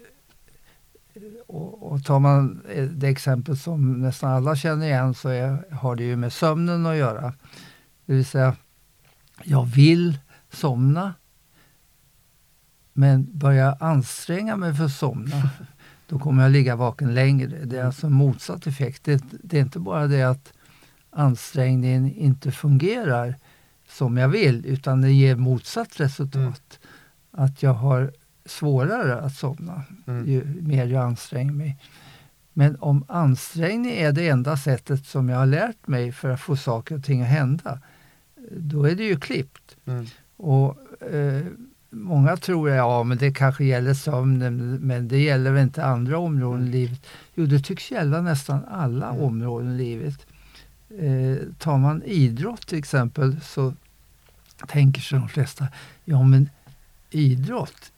och, och tar man det exempel som nästan alla känner igen så är, har det ju med sömnen att göra. Det vill säga, jag vill somna men börjar anstränga mig för att somna då kommer jag ligga vaken längre. Det är mm. alltså motsatt effekt. Det, det, är inte bara det att ansträngningen inte fungerar som jag vill utan det ger motsatt resultat. Mm. Att jag har svårare att somna mm. ju mer jag anstränger mig. Men om ansträngning är det enda sättet som jag har lärt mig för att få saker och ting att hända, då är det ju klippt. Mm. Och eh, Många tror att ja, men det kanske gäller sömnen, men det gäller väl inte andra områden i mm. livet? Jo, det tycks gälla nästan alla mm. områden i livet. Eh, tar man idrott till exempel så tänker sig de flesta, ja men idrott,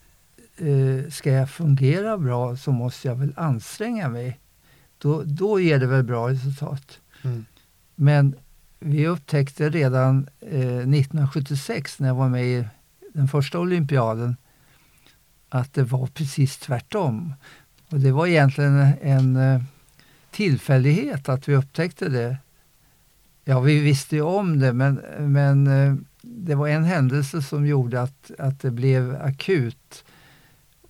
eh, ska jag fungera bra så måste jag väl anstränga mig. Då, då ger det väl bra resultat. Mm. Men vi upptäckte redan eh, 1976 när jag var med i den första olympiaden att det var precis tvärtom. Och det var egentligen en, eh, tillfällighet att vi upptäckte det. Ja, vi visste ju om det, men, men eh, det var en händelse som gjorde att, att det blev akut.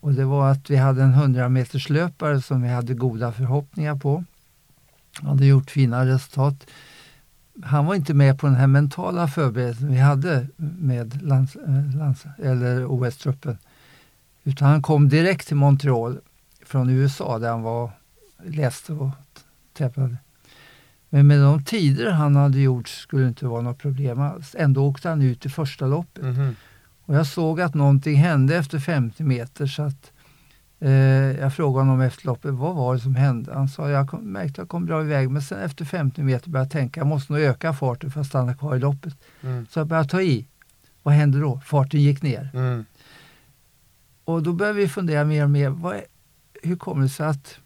Och det var att vi hade en 100 meterslöpare som vi hade goda förhoppningar på. Han hade gjort fina resultat han var inte med på den här mentala förberedelsen vi hade med lands, eh, lands, eller OS-truppen. Utan han kom direkt till Montreal från USA där han var, läste och tävlade. Men med de tider han hade gjort skulle det inte vara något problem alls. Ändå åkte han ut i första loppet. Mm -hmm. Och jag såg att någonting hände efter 50 meter så att jag frågade honom efter loppet, vad var det som hände? Han sa, jag kom, märkte att jag kom bra iväg men sen efter 50 meter började jag tänka, jag måste nog öka farten för att stanna kvar i loppet. Mm. Så jag började ta i. Vad hände då? Farten gick ner. Mm. Och då började vi fundera mer och mer, vad hur kommer det sig att,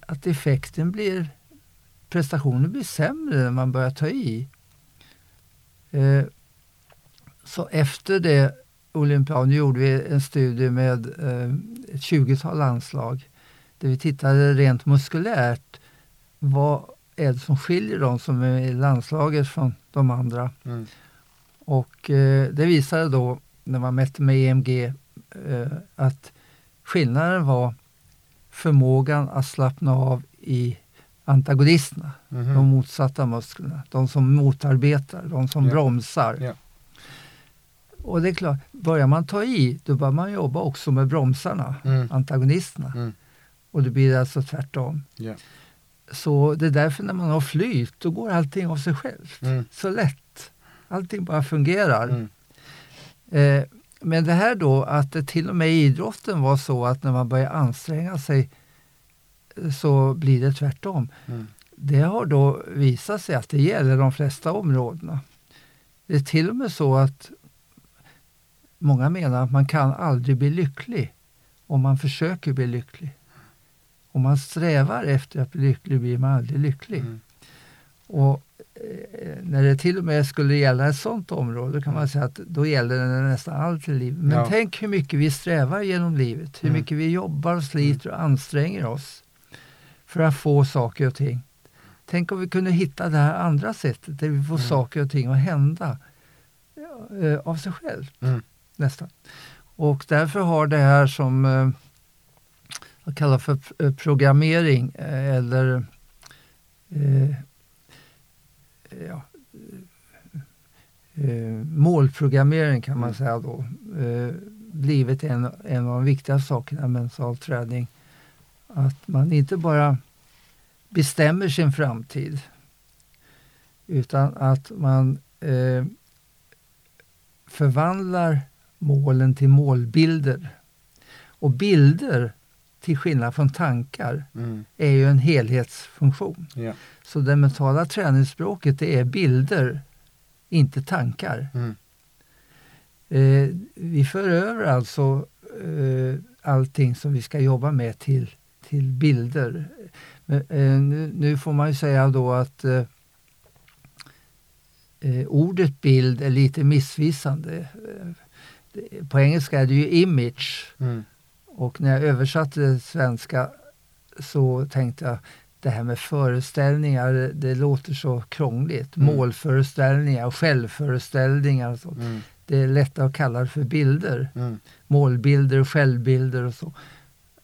att effekten blir, prestationen blir sämre när man börjar ta i? Eh, så efter det olympiaden gjorde vi en studie med eh, ett 20-tal landslag där vi tittade rent muskulärt. Vad är det som skiljer de som är i landslaget från de andra? Mm. Och eh, det visade då, när man mätte med EMG, eh, att skillnaden var förmågan att slappna av i antagonisterna, mm -hmm. de motsatta musklerna, de som motarbetar, de som yeah. bromsar. Yeah. Och det är klart, börjar man ta i, då börjar man jobba också med bromsarna, mm. antagonisterna. Mm. Och det blir alltså tvärtom. Yeah. Så det är därför när man har flyt, då går allting av sig självt. Mm. Så lätt. Allting bara fungerar. Mm. Eh, men det här då att det till och med i idrotten var så att när man börjar anstränga sig så blir det tvärtom. Mm. Det har då visat sig att det gäller de flesta områdena. Det är till och med så att Många menar att man kan aldrig bli lycklig om man försöker bli lycklig. Om man strävar efter att bli lycklig blir man aldrig lycklig. Mm. Och eh, när det till och med skulle gälla ett sånt område kan man säga att då gäller det nästan allt i livet. Men ja. tänk hur mycket vi strävar genom livet, hur mm. mycket vi jobbar och sliter och anstränger oss för att få saker och ting. Tänk om vi kunde hitta det här andra sättet där vi får mm. saker och ting att hända eh, av sig självt. Mm nästan. Och därför har det här som eh, jag kallar för eh, programmering eh, eller eh, ja, eh, målprogrammering kan man säga då, eh, blivit en, en av de viktiga sakerna med mental träning. Att man inte bara bestämmer sin framtid utan att man eh, förvandlar målen till målbilder. Och bilder, till skillnad från tankar, Mm. är ju en helhetsfunktion. Ja. Så det mentala träningsspråket det är bilder, inte tankar. Mm. Eh, vi för över alltså eh, allting som vi ska jobba med till, till bilder. Men, eh, nu, nu får man ju säga då att eh, eh, ordet bild är lite missvisande. På engelska är det ju image Mm. och när jag översatte det svenska så tänkte jag det här med föreställningar, det, låter så krångligt. Mm. Målföreställningar, självföreställningar och så. Mm. Det är lättare att kalla det för bilder. Mm. Målbilder och självbilder och så.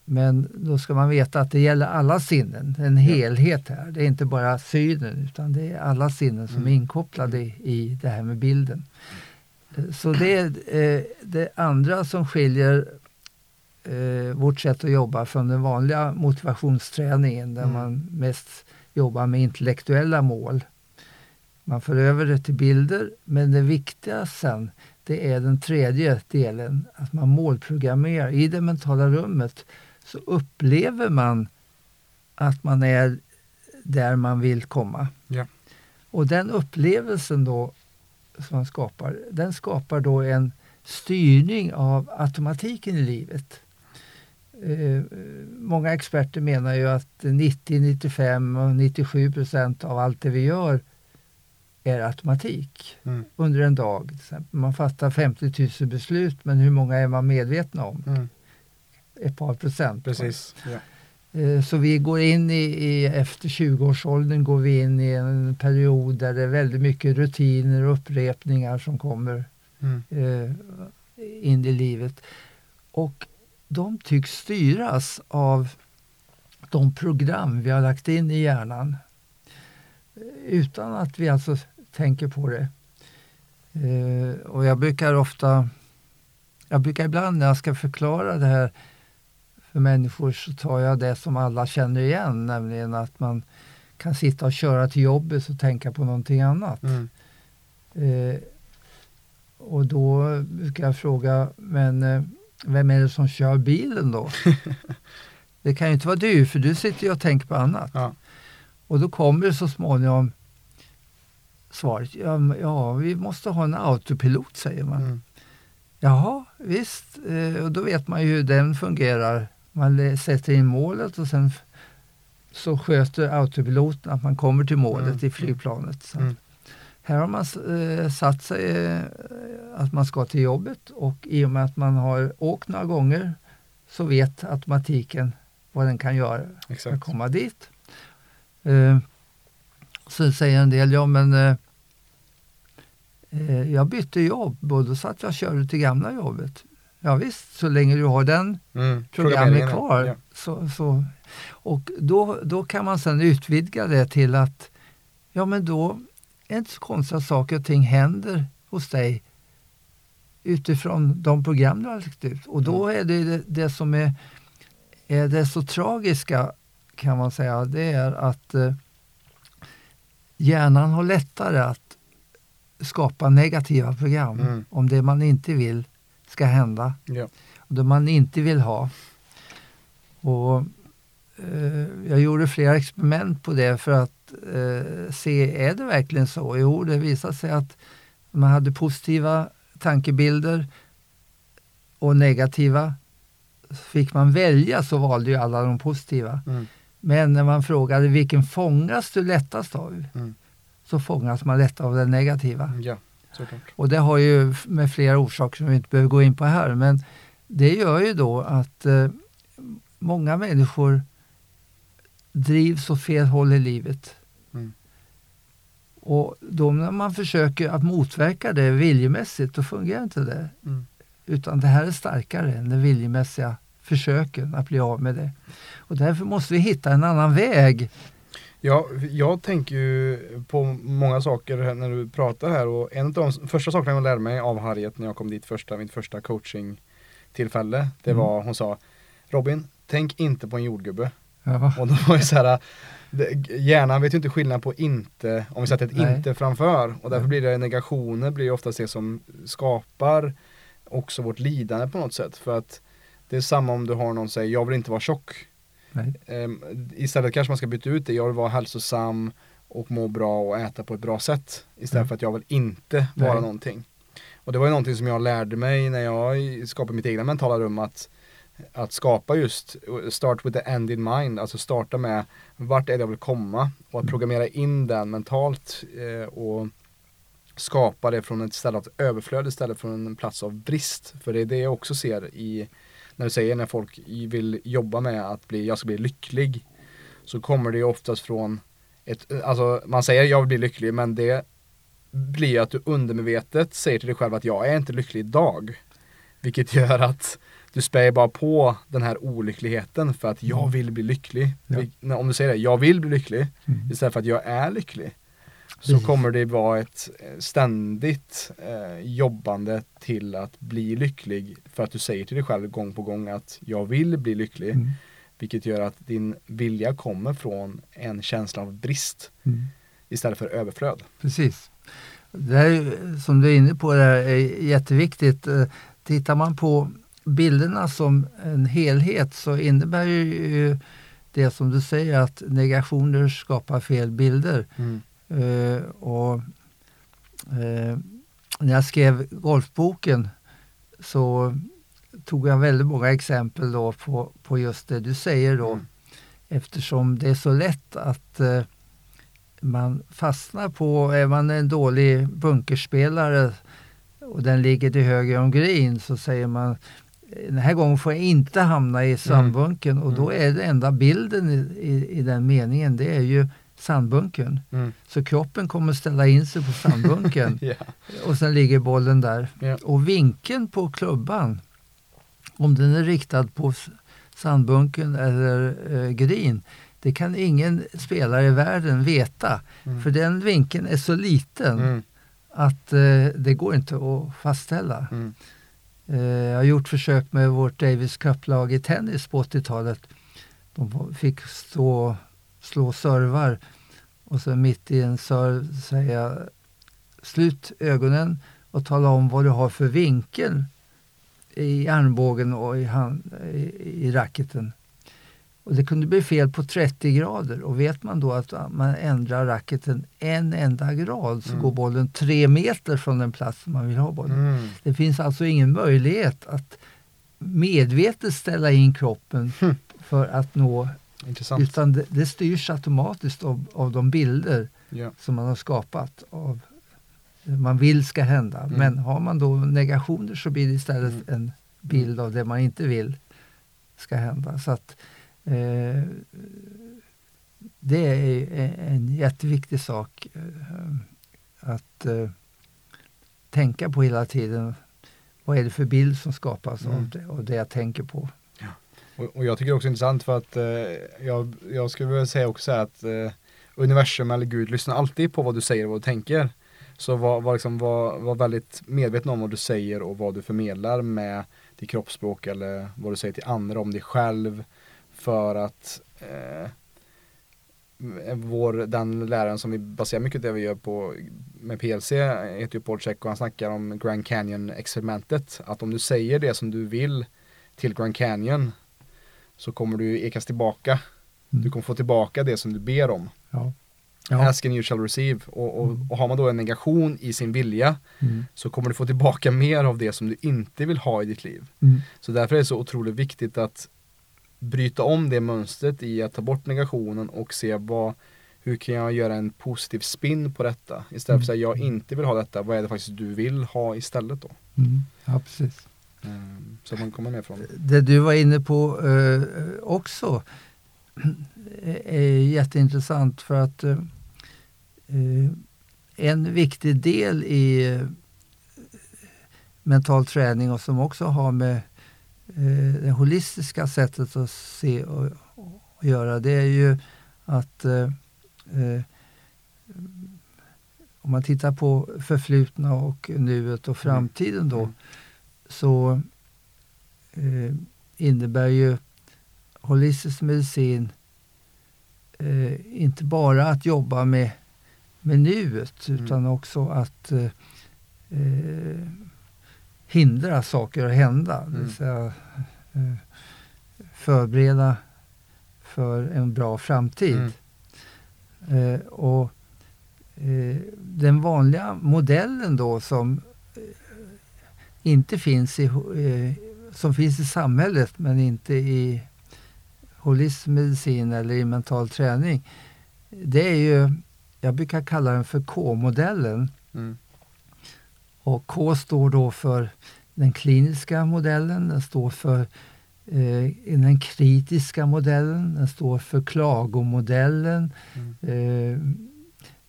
Men då ska man veta att det gäller alla sinnen, en helhet här. Det är inte bara synen utan det är alla sinnen som Mm. är inkopplade i, i det här med bilden. Så det är eh, det andra som skiljer eh, vårt sätt att jobba från den vanliga motivationsträningen där Mm. man mest jobbar med intellektuella mål. Man för över det till bilder, men det viktiga sen det är den tredje delen, att man målprogrammerar. I det mentala rummet så upplever man att man är där man vill komma. Ja. Och den upplevelsen då som man skapar, den skapar då en styrning av automatiken i livet. Eh, många experter menar ju att 90, 95 och 97 procent av allt det vi gör är automatik Mm. under en dag. Man fattar 50 000 beslut, men hur många är man medvetna om? Mm. Ett par procent. Precis. Ja. Eh, Så vi går in i, i efter 20-årsåldern går vi in i en period där det är väldigt mycket rutiner och upprepningar som kommer Mm. eh, in i livet. Och de tycks styras av de program vi har lagt in i hjärnan. Eh, Utan att vi alltså tänker på det. Eh, och jag brukar ofta, jag brukar ibland när jag ska förklara det här för människor så tar jag det som alla känner igen, nämligen att man kan sitta och köra till jobbet och tänka på någonting annat. Mm. Eh, och då brukar jag fråga, men eh, vem är det som kör bilen då? det kan ju inte vara du, för du sitter ju och tänker på annat. Ja. Och då kommer det så småningom svaret, ja, ja vi måste ha en autopilot säger man. Mm. Jaha, visst. Eh, och då vet man ju hur den fungerar. Man sätter in målet och sen så sköter autopiloten att man kommer till målet Mm. i flygplanet. Mm. Här har man eh, satt sig eh, att man ska till jobbet och i och med att man har åkt några gånger så vet automatiken vad den kan göra för att Exakt. komma dit. Eh, så säger en del, ja men eh, eh, jag bytte jobb och då satt jag och körde till gamla jobbet. Ja, visst, så länge du har den Mm. programmet kvar. Ja. Så, så, och då, då kan man sedan utvidga det till att ja men då är det inte så konstigt att saker och ting händer hos dig utifrån de program du har lagt ut. Och då Mm. är det det, det som är, är det så tragiska kan man säga, det är att eh, hjärnan har lättare att skapa negativa program Mm. om det man inte vill ska hända Ja. och det man inte vill ha. Och, eh, jag gjorde flera experiment på det för att eh, se, är det verkligen så? Jo, det visade sig att man hade positiva tankebilder och negativa. Fick man välja så valde ju alla de positiva. Mm. Men när man frågade vilken fångas du lättast av? Mm. Så fångas man lätt av den negativa. ja, såklart. Och det har ju med flera orsaker som vi inte behöver gå in på här. Men det gör ju då att eh, många människor drivs åt fel håll i livet. Mm. Och då när man försöker att motverka det viljemässigt, då fungerar inte det. Mm. Utan det här är starkare än de viljemässiga försöken att bli av med det. Och därför måste vi hitta en annan väg. Ja, jag tänker ju på många saker när du pratar här och en av de första sakerna jag lärde mig av Harriet när jag kom dit första, mitt första coaching-tillfälle, det Mm. var hon sa Robin, tänk inte på en jordgubbe. Ja. Och då var det så här, hjärnan vet ju inte skillnad på inte, om vi sätter ett Nej. inte framför och därför blir det negationer blir ofta det som skapar också vårt lidande på något sätt för att Det är samma om du har någon som säger jag vill inte vara tjock. Ehm, istället kanske man ska byta ut det, jag vill vara hälsosam och må bra och äta på ett bra sätt. Istället Mm. för att jag vill inte vara Nej. någonting. Och det var ju någonting som jag lärde mig när jag skapade mitt egna mentala rum att, att skapa just, start with the end in mind, alltså starta med vart är det jag vill komma och att Mm. programmera in den mentalt eh, och skapa det från ett ställe av överflöd istället från en plats av brist. För det är det jag också ser i, när du säger när folk vill jobba med att bli, jag ska bli lycklig, så kommer det ju oftast från ett, alltså man säger jag vill bli lycklig men det blir att du undermedvetet säger till dig själv att jag är inte lycklig idag. Vilket gör att du spär bara på den här olyckligheten för att jag vill bli lycklig. Ja. Om du säger det, jag vill bli lycklig Mm. istället för att jag är lycklig. Så kommer det vara ett eh, ständigt eh, jobbande till att bli lycklig för att du säger till dig själv gång på gång att jag vill bli lycklig. Mm. Vilket gör att din vilja kommer från en känsla av brist Mm. istället för överflöd. Precis. Det här, som du är inne på, det är jätteviktigt. Eh, Tittar man på bilderna som en helhet så innebär ju det som du säger att negationer skapar fel bilder. Eh, och, eh, när jag skrev golfboken så tog jag väldigt många exempel då på, på just det du säger då. Mm. Eftersom det är så lätt att eh, man fastnar på, är man en dålig bunkerspelare och den ligger till höger om green så säger man den här gången får jag inte hamna i sandbunkern och då är det enda bilden i, i, i den meningen det är ju sandbunkern. Mm. Så kroppen kommer ställa in sig på sandbunkern Ja. och sen ligger bollen där. Ja. Och vinkeln på klubban, om den är riktad på s- sandbunkern eller eh, green, det kan ingen spelare i världen veta. Mm. För den vinkeln är så liten Mm. att eh, det går inte att fastställa. Mm. Eh, jag har gjort försök med vårt Davis Cup-lag i tennis på 80-talet. De fick stå, slå servar och så mitt i en serv säga slut ögonen och tala om vad du har för vinkel i armbågen och i, hand, i, i racketen. Och det kunde bli fel på 30 grader och vet man då att man ändrar racketen en enda grad så Mm. går bollen tre meter från den plats man vill ha bollen. Mm. Det finns alltså ingen möjlighet att medvetet ställa in kroppen Hm. för att nå, Intressant. utan det, det styrs automatiskt av, av de bilder Ja. som man har skapat av man vill ska hända. Mm. Men har man då negationer så blir det istället Mm. en bild av det man inte vill ska hända. Så att eh, det är en jätteviktig sak eh, att eh, tänka på hela tiden. Vad är det för bild som skapas Mm. av, det, av det jag tänker på? Och, och jag tycker det är också intressant för att eh, jag, jag skulle vilja säga också att eh, universum eller Gud lyssnar alltid på vad du säger och vad du tänker. Så var, var, liksom, var, var väldigt medveten om vad du säger och vad du förmedlar med ditt kroppsspråk eller vad du säger till andra om dig själv. För att eh, vår, den läraren som vi baserar mycket det vi gör på med PLC heter ju Paul Check och han snackar om Grand Canyon-experimentet. Att om du säger det som du vill till Grand Canyon så kommer du ekas tillbaka. Mm. Du kommer få tillbaka det som du ber om. Ja. Ja. Ask and you shall receive. Och, och, och har man då en negation i sin vilja Mm. så kommer du få tillbaka mer av det som du inte vill ha i ditt liv. Mm. Så därför är det så otroligt viktigt att bryta om det mönstret i att ta bort negationen och se vad, hur kan jag göra en positiv spin på detta? Istället för att säga jag inte vill ha detta, vad är det faktiskt du vill ha istället då? Mm. Ja, precis. Ehm, Så att man kommer med från Det du var inne på eh, också är jätteintressant för att eh, eh, en viktig del i eh, mental träning och som också har med eh, det holistiska sättet att se och, och göra det är ju att eh, eh, om man tittar på förflutna och nuet och framtiden då Mm. Så eh, innebär ju holistisk medicin eh, inte bara att jobba med, med nuet Mm. utan också att eh, eh, hindra saker att hända. Det vill Mm. säga, eh, förbereda för en bra framtid. Mm. Eh, och Den vanliga modellen då som inte finns i, som finns i samhället men inte i holistisk medicin eller i mental träning. Det är ju, jag brukar kalla den för K-modellen. Mm. Och K står då för den kliniska modellen, den står för eh, den kritiska modellen, den står för klagomodellen, Mm. eh,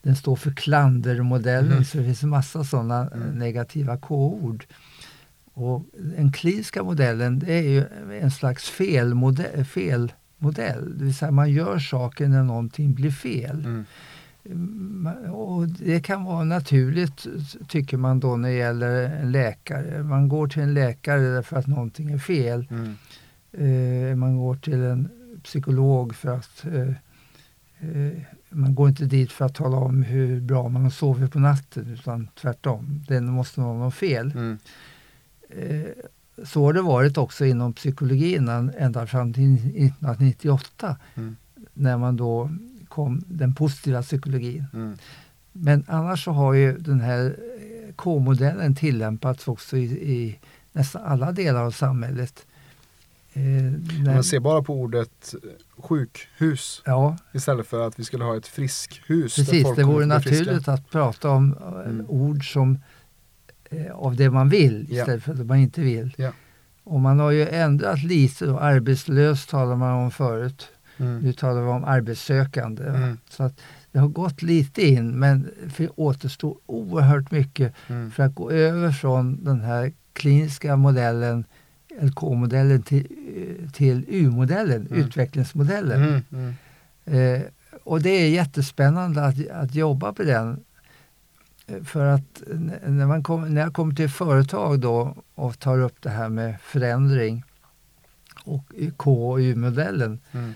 den står för klandermodellen, Mm. så det finns en massa sådana eh, Mm. negativa K-ord. Och den kliniska modellen det är ju en slags felmodell, felmodell, det vill säga man gör saker när någonting blir fel. Mm. Ma- Och det kan vara naturligt, tycker man då, när det gäller en läkare. Man går till en läkare därför att någonting är fel. Mm. Eh, man går till en psykolog för att eh, eh, man går inte dit för att tala om hur bra man sovit på natten, utan tvärtom. Det måste vara något fel. Mm. Eh, så har det varit också inom psykologin än- ända fram till 1998 Mm. när man då kom den positiva psykologin. Mm. Men annars så har ju den här eh, K-modellen tillämpats också i, i nästan alla delar av samhället. Eh, när, Man ser bara på ordet eh, sjukhus ja, istället för att vi skulle ha ett friskhus. precis. Det vore naturligt att prata om Mm. ord som av det man vill istället för det man inte vill. Ja. Och man har ju ändrat lite. Då. Arbetslös talar man om förut. Mm. Nu talar vi om arbetssökande. Mm. Så att det har gått lite in men det återstår oerhört mycket Mm. för att gå över från den här kliniska modellen, LK-modellen, till, eh, till U-modellen, Mm. utvecklingsmodellen. Mm. Mm. Eh, och det är jättespännande att, att jobba på den. För att när, man kom, när jag kommer till företag då och tar upp det här med förändring och K och U-modellen, Mm.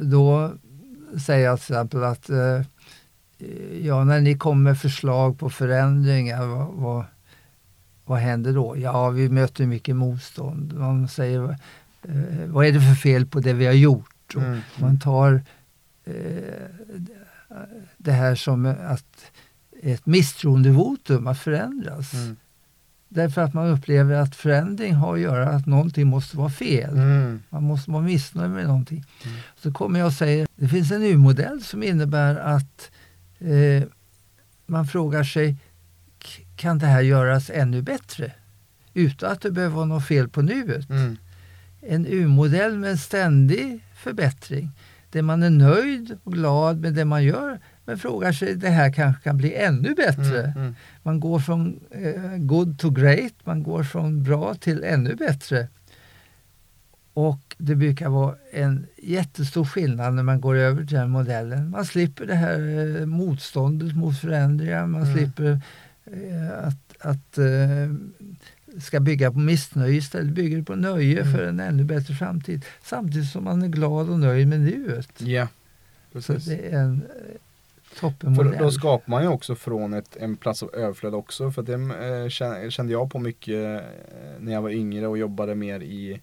då säger jag till exempel att eh, ja, när ni kommer med förslag på förändringar, vad, vad, vad händer då? Ja, vi möter mycket motstånd. Man säger, eh, vad är det för fel på det vi har gjort? Mm. Man tar eh, det här som att ett misstroendevotum att förändras. Mm. Därför att man upplever att förändring har att göra att någonting måste vara fel. Mm. Man måste vara missnöjd med någonting. Mm. Så kommer jag och säger, det finns en U-modell som innebär att eh, man frågar sig, kan det här göras ännu bättre? Utan att det behöver vara något fel på nuet. Mm. En U-modell med en ständig förbättring. Där man är nöjd och glad med det man gör men frågar sig, det här kanske kan bli ännu bättre. Mm. Mm. Man går från eh, good to great, man går från bra till ännu bättre. Och det brukar vara en jättestor skillnad när man går över till den modellen. Man slipper det här eh, motståndet mot förändringar, man Mm. slipper eh, att, att eh, ska bygga på missnöje, istället bygger på nöje Mm. för en ännu bättre framtid. Samtidigt som man är glad och nöjd med nuet. Ja, Så precis. det är en eh, För toppenmodell. då skapar man ju också från ett, en plats av överflöd också. För det eh, kände, jag på mycket eh, när jag var yngre och jobbade mer i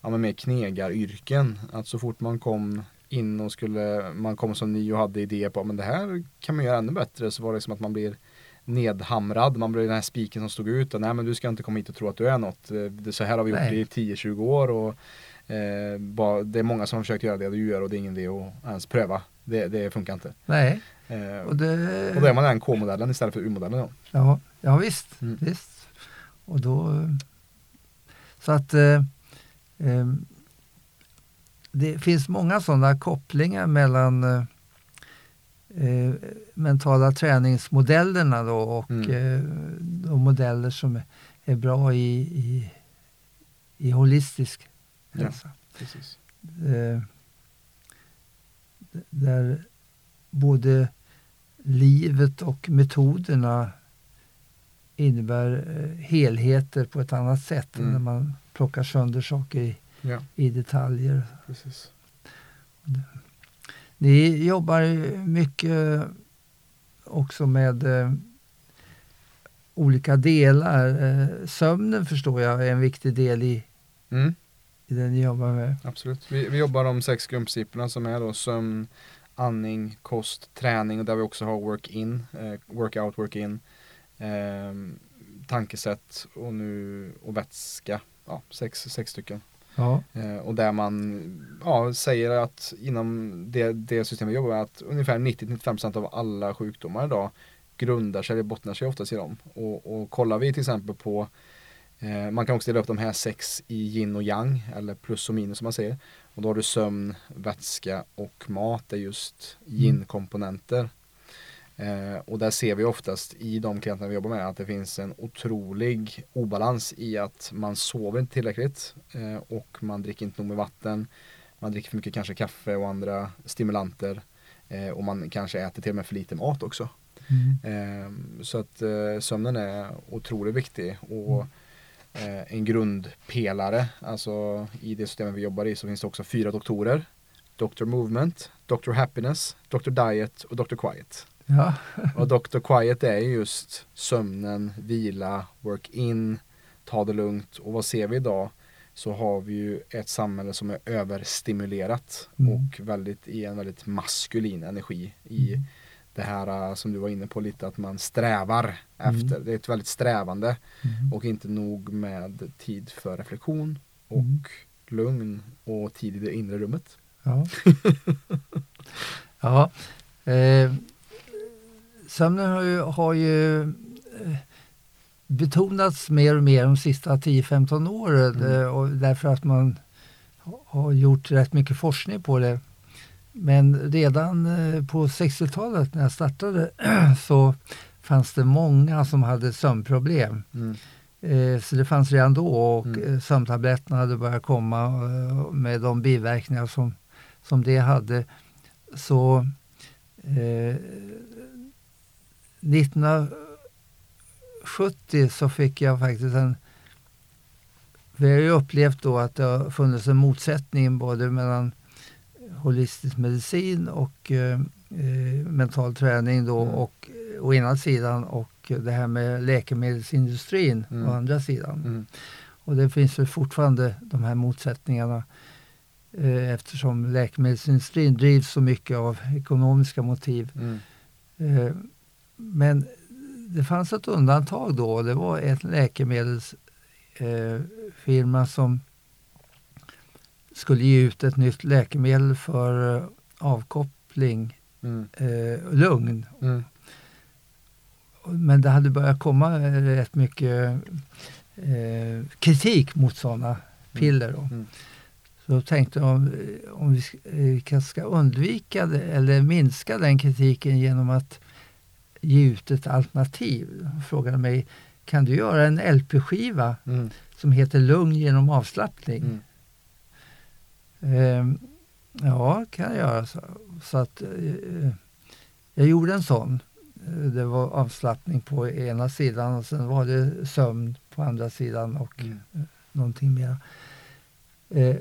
ja, men mer knegaryrken. Att så fort man kom in och skulle, man kom som ny och hade idéer på men det här kan man göra ännu bättre. Så var det som att man blir nedhamrad. Man blir den här spiken som stod ut. Och, Nej men du ska inte komma hit och tro att du är något. Det, så här har vi gjort Nej. i 10-20 år. Och, eh, bara, det är många som har försökt göra det du gör och det är ingen idé att ens pröva. Det, det funkar inte. Nej, och det, och då är man den K-modellen istället för U-modellen. Ja, ja visst, Mm. visst. Och då, eh, så att eh, eh, det finns många sådana kopplingar mellan eh, eh, mentala träningsmodellerna då och Mm. eh, de modeller som är, är bra i, i, i holistisk Ja. hälsa. Precis. Eh, där både livet och metoderna innebär eh, helheter på ett annat sätt än Mm. när man plockar sönder saker i, Ja, i detaljer. precis. Ni jobbar mycket också med eh, olika delar. Eh, sömnen förstår jag är en viktig del i, Mm. i det ni jobbar med? Absolut. Vi, vi jobbar de sex grundprinciperna som är då sömn, andning, kost, träning och där vi också har work-in, eh, workout, work-in, eh, tankesätt och nu och vätska. Ja, sex, sex stycken. Ja. Eh, och där man ja, säger att inom det, det system vi jobbar med att ungefär 90-95% av alla sjukdomar idag grundar sig eller bottnar sig oftast i dem. Och, och kollar vi till exempel på eh, man kan också dela upp de här sex i yin och yang eller plus och minus som man säger. Och då har du sömn, vätska och mat är just yin-komponenter. Eh, och där ser vi oftast i de klienterna vi jobbar med att det finns en otrolig obalans i att man sover inte tillräckligt eh, och man dricker inte nog med vatten. Man dricker för mycket kanske kaffe och andra stimulanter eh, och man kanske äter till och med för lite mat också. Mm. Eh, så att eh, sömnen är otroligt viktig och eh, en grundpelare, alltså i det systemet vi jobbar i så finns det också fyra doktorer. Dr. Movement, Dr. Happiness, Dr. Diet och Dr. Quiet. Ja. Och Dr. Quiet är just sömnen, vila, work in, ta det lugnt. Och vad ser vi idag? Så har vi ju ett samhälle som är överstimulerat Mm. och väldigt i en väldigt maskulin energi i Mm. Det här uh, som du var inne på lite att man strävar Mm. efter. Det är ett väldigt strävande Mm. och inte nog med tid för reflektion och Mm. lugn och tid i det inre rummet. Ja. ja. Eh, sömnen har ju, har ju eh, betonats mer och mer de sista 10-15 åren Mm. eh, och därför att man ha- har gjort rätt mycket forskning på det. Men redan eh, på 60-talet när jag startade så fanns det många som hade sömnproblem. Mm. Eh, Så det fanns redan då och Mm. mm. sömntabletterna hade börjat komma eh, med de biverkningar som, som det hade. Så eh, 1970 så fick jag faktiskt en... Vi har ju upplevt då att det har funnits en motsättning både mellan holistisk medicin och eh, eh, mental träning då Mm. och å ena sidan och det här med läkemedelsindustrin Mm. å andra sidan. Mm. Och det finns väl fortfarande de här motsättningarna eh, eftersom läkemedelsindustrin drivs så mycket av ekonomiska motiv. Mm. Eh, men det fanns ett undantag då det var en läkemedelsfirma eh, som skulle ge ut ett nytt läkemedel för eh, avkoppling, Mm. eh, lugn. Mm. Men det hade börjat komma eh, rätt mycket eh, kritik mot sådana piller. Då. Mm. Så jag tänkte om, om vi eh, kanske ska undvika det, eller minska den kritiken genom att ge ut ett alternativ. De frågade mig, kan du göra en LP-skiva Mm. som heter Lugn genom avslappning? Ehm, ja, kan jag göra. Så, så att, eh, jag gjorde en sån. Eh, Det var avslappning på ena sidan och sen var det sömn på andra sidan och Mm. någonting mer. Eh,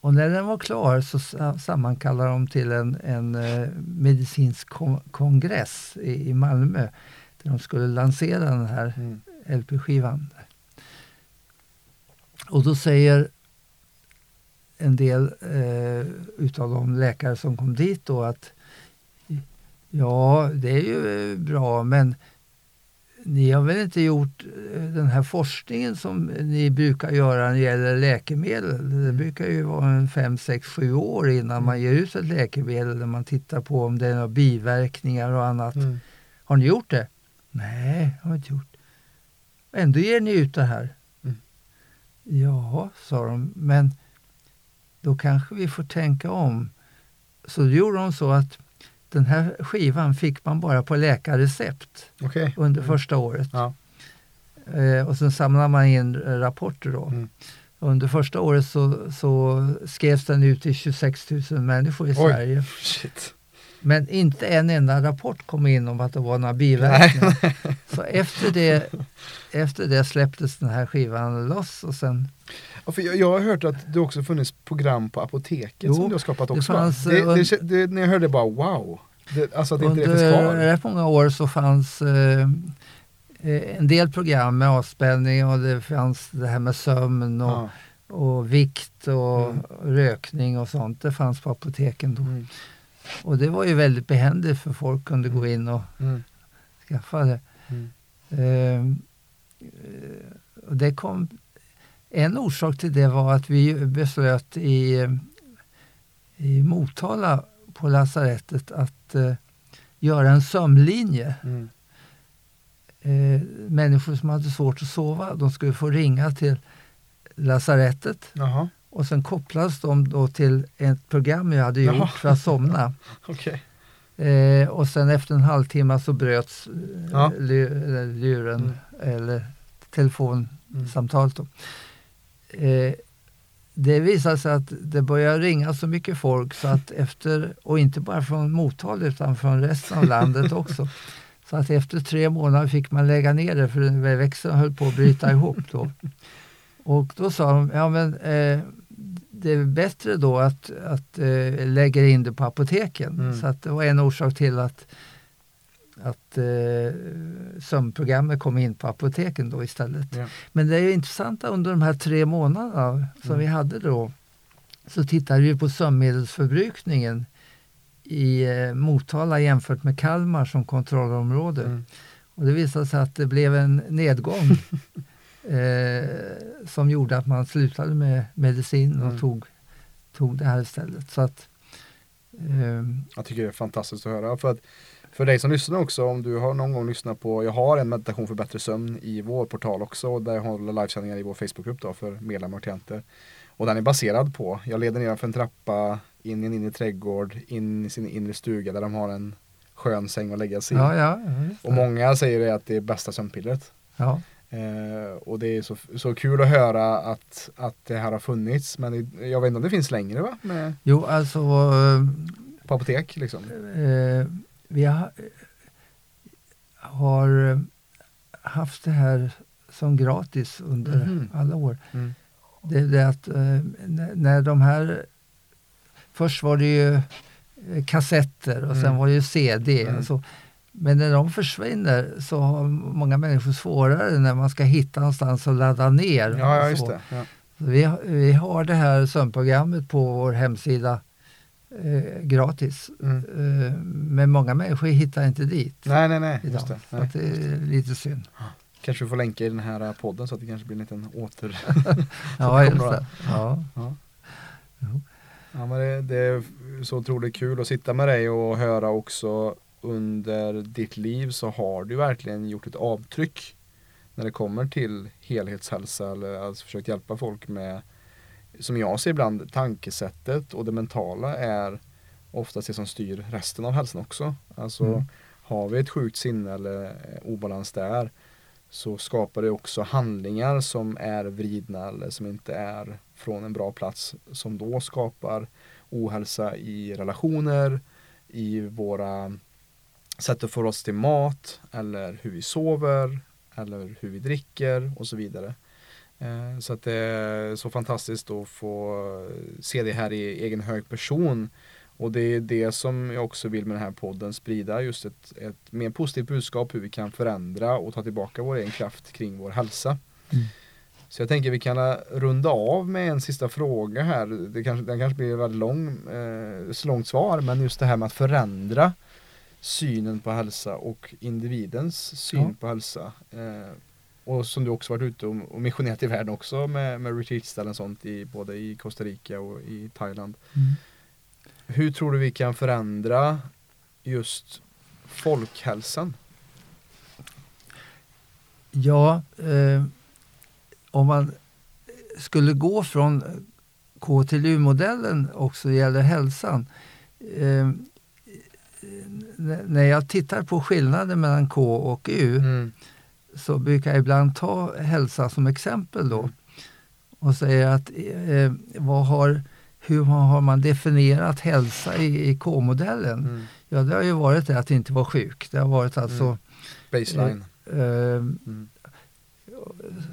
och när den var klar så sa- sammankallade de till en, en eh, medicinsk ko- kongress i, i Malmö där de skulle lansera den här Mm. LP-skivan. Och då säger en del eh, utav de läkare som kom dit då att ja, det är ju eh, bra men ni har väl inte gjort eh, den här forskningen som ni brukar göra när det gäller läkemedel. Det brukar ju vara en fem, sex, sju år innan man ger ut ett läkemedel där man tittar på om det är några biverkningar och annat. Mm. Har ni gjort det? Nej, har vi inte gjort. Ändå ger ni ut det här. Mm. Ja, sa de, men då kanske vi får tänka om. Så då gjorde de så att den här skivan fick man bara på läkarrecept Okej. under Mm. första året. Ja. Eh, och sen samlade man in rapporter då. Mm. Under första året så, så skrevs den ut till 26 000 människor i Oj. Sverige. Shit. Men inte en enda rapport kom in om att det var några biverkningar. Så efter det, efter det släpptes den här skivan loss och sen Ja, för jag, jag har hört att det också funnits program på apoteket Jo, som du har skapat det också. va? fanns, det, eh, det, det, när jag hörde det bara wow. Det, alltså att inte det finns under kvar. rätt många år så fanns eh, eh, en del program med avspänning och det fanns det här med sömn och, Ja. och vikt och Mm. rökning och sånt. Det fanns på apoteken då. Mm. Och det var ju väldigt behändigt för folk kunde gå in och Mm. skaffa det. Mm. Ehm, eh, och det kom, en orsak till det var att vi beslöt i, i Motala på lasarettet att eh, göra en sömnlinje. Mm. Eh, människor som hade svårt att sova, de skulle få ringa till lasarettet Jaha, och sen kopplades de då till ett program jag hade gjort Jaha. för att somna. okej. Eh, och sen efter en halvtimme så bröts eh, Ja. luren eller telefonsamtalet. Då. Eh, det visade sig att det började ringa så mycket folk så att efter, och inte bara från Motala utan från resten av landet också. Så att efter tre månader fick man lägga ner det för växeln höll på att bryta ihop då. Och då sa de, ja men eh, det är bättre då att, att eh, lägga in det på apoteken. Mm. Så att det var en orsak till att, att eh, sömnprogrammet kom in på apoteken då istället. Ja. Men det är intressant att under de här tre månaderna som Mm. vi hade då så tittade vi på sömnmedelsförbrukningen i eh, Motala jämfört med Kalmar som kontrollområde. Mm. Och det visade sig att det blev en nedgång eh, som gjorde att man slutade med medicin och Mm. tog, tog det här istället. Så att, ehm, Jag tycker det är fantastiskt att höra. För, att, för dig som lyssnar också, om du har någon gång lyssnat på, jag har en meditation för bättre sömn i vår portal också, där jag håller livesändningar i vår Facebookgrupp då för medlemmar och klienter. Och den är baserad på, jag leder ner för en trappa, in i en inre trädgård, in i sin inre stuga där de har en skön säng att lägga sig i. ja, ja. Och många säger det att det är bästa sömnpillret. ja. Eh, och det är så, så kul att höra att, att det här har funnits. Men det, jag vet inte om det finns längre va? Med, Jo, alltså eh, på apotek liksom. eh, vi har, har eh, haft det här som gratis under Mhm. alla år. Mm. Det är det att eh, när- de här... Först var det ju eh, kassetter och sen Mm. var det ju CD. Mm. och så. Men när de försvinner så har många människor svårare när man ska hitta någonstans att ladda ner. Ja, ja så. det. Ja. Så Vi, vi har det här sömnprogrammet på vår hemsida eh, gratis. Mm. Eh, men många människor hittar inte dit Nej, nej, nej. idag. Just det. Nej. det är lite synd. Kanske vi får länka i den här podden så att det kanske blir en liten åter... Ja, just det. Ja. Ja. Ja, men det, det är så otroligt kul att sitta med dig och höra också under ditt liv så har du verkligen gjort ett avtryck när det kommer till helhetshälsa eller alltså försökt hjälpa folk med som jag ser ibland tankesättet och det mentala är oftast det som styr resten av hälsan också. Alltså Mm. har vi ett sjukt sinne eller eh, obalans där så skapar det också handlingar som är vridna eller som inte är från en bra plats som då skapar ohälsa i relationer, i våra sätt att få oss till mat eller hur vi sover eller hur vi dricker och så vidare. Eh, Så att det är så fantastiskt att få se det här i egen hög person. Och det är det som jag också vill med den här podden sprida just ett, ett mer positivt budskap hur vi kan förändra och ta tillbaka vår egen kraft kring vår hälsa. Mm. Så jag tänker vi kan eh, runda av med en sista fråga här. Det kanske, den kanske blir väldigt lång, eh, så långt svar men just det här med att förändra synen på hälsa och individens syn Ja. på hälsa. Eh, och som du också varit ute och, missionerat i världen också med, med retreatställen och sånt i både i Costa Rica och i Thailand. Mm. Hur tror du vi kan förändra just folkhälsan? Ja, eh, om man skulle gå från K till U-modellen också gäller hälsan. Eh, när jag tittar på skillnaden mellan K och U Mm. så brukar jag ibland ta hälsa som exempel då och säger att eh, vad har, hur har man definierat hälsa i, i K-modellen? Mm. Ja, det har ju varit det att inte vara sjuk. Det har varit alltså Mm. Baseline. eh, Mm.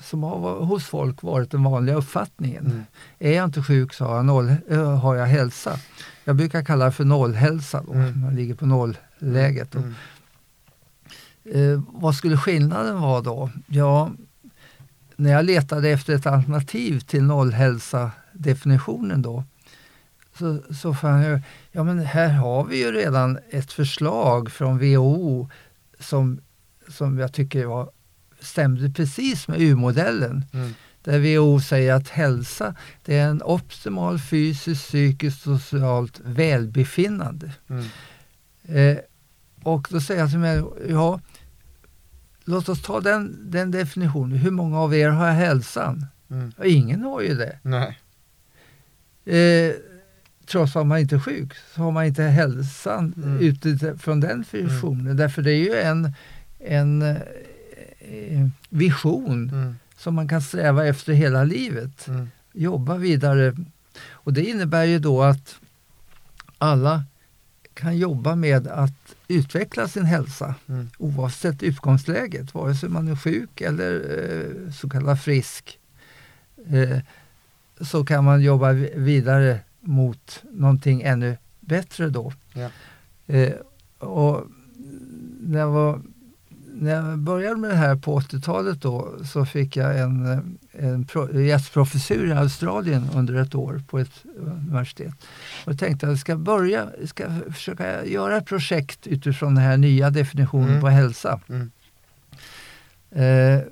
Som har hos folk varit den vanliga uppfattningen. Mm. Är jag inte sjuk så har jag, noll, har jag hälsa. Jag brukar kalla det för nollhälsa, då. Mm. man ligger på nollläget. Mm. Eh, vad skulle skillnaden vara då? Ja, när jag letade efter ett alternativ till nollhälsa-definitionen då så, så fann jag, ja men här har vi ju redan ett förslag från WHO som, som jag tycker var, stämde precis med U-modellen. Mm. Där WHO säger att hälsa det är en optimal fysiskt, psykiskt och socialt välbefinnande. Mm. Eh, och då säger jag till mig, ja, låt oss ta den, den definitionen. Hur många av er har hälsan? Mm. Ja, ingen har ju det. Nej. Eh, trots att man inte är sjuk så har man inte hälsan Mm. utifrån den visionen. Därför det är ju en, en vision Mm. som man kan sträva efter hela livet. Mm. Jobba vidare. Och det innebär ju då att alla kan jobba med att utveckla sin hälsa Mm. oavsett utgångsläget, vare sig man är sjuk eller eh, så kallad frisk. Eh, så kan man jobba vi- vidare mot någonting ännu bättre då. Ja. Eh, och när, jag var, när jag började med det här på 80-talet då så fick jag en, en pro, gästprofessur i Australien under ett år på ett universitet. Och tänkte att jag ska börja, ska försöka göra ett projekt utifrån den här nya definitionen Mm. på hälsa. Mm. Eh,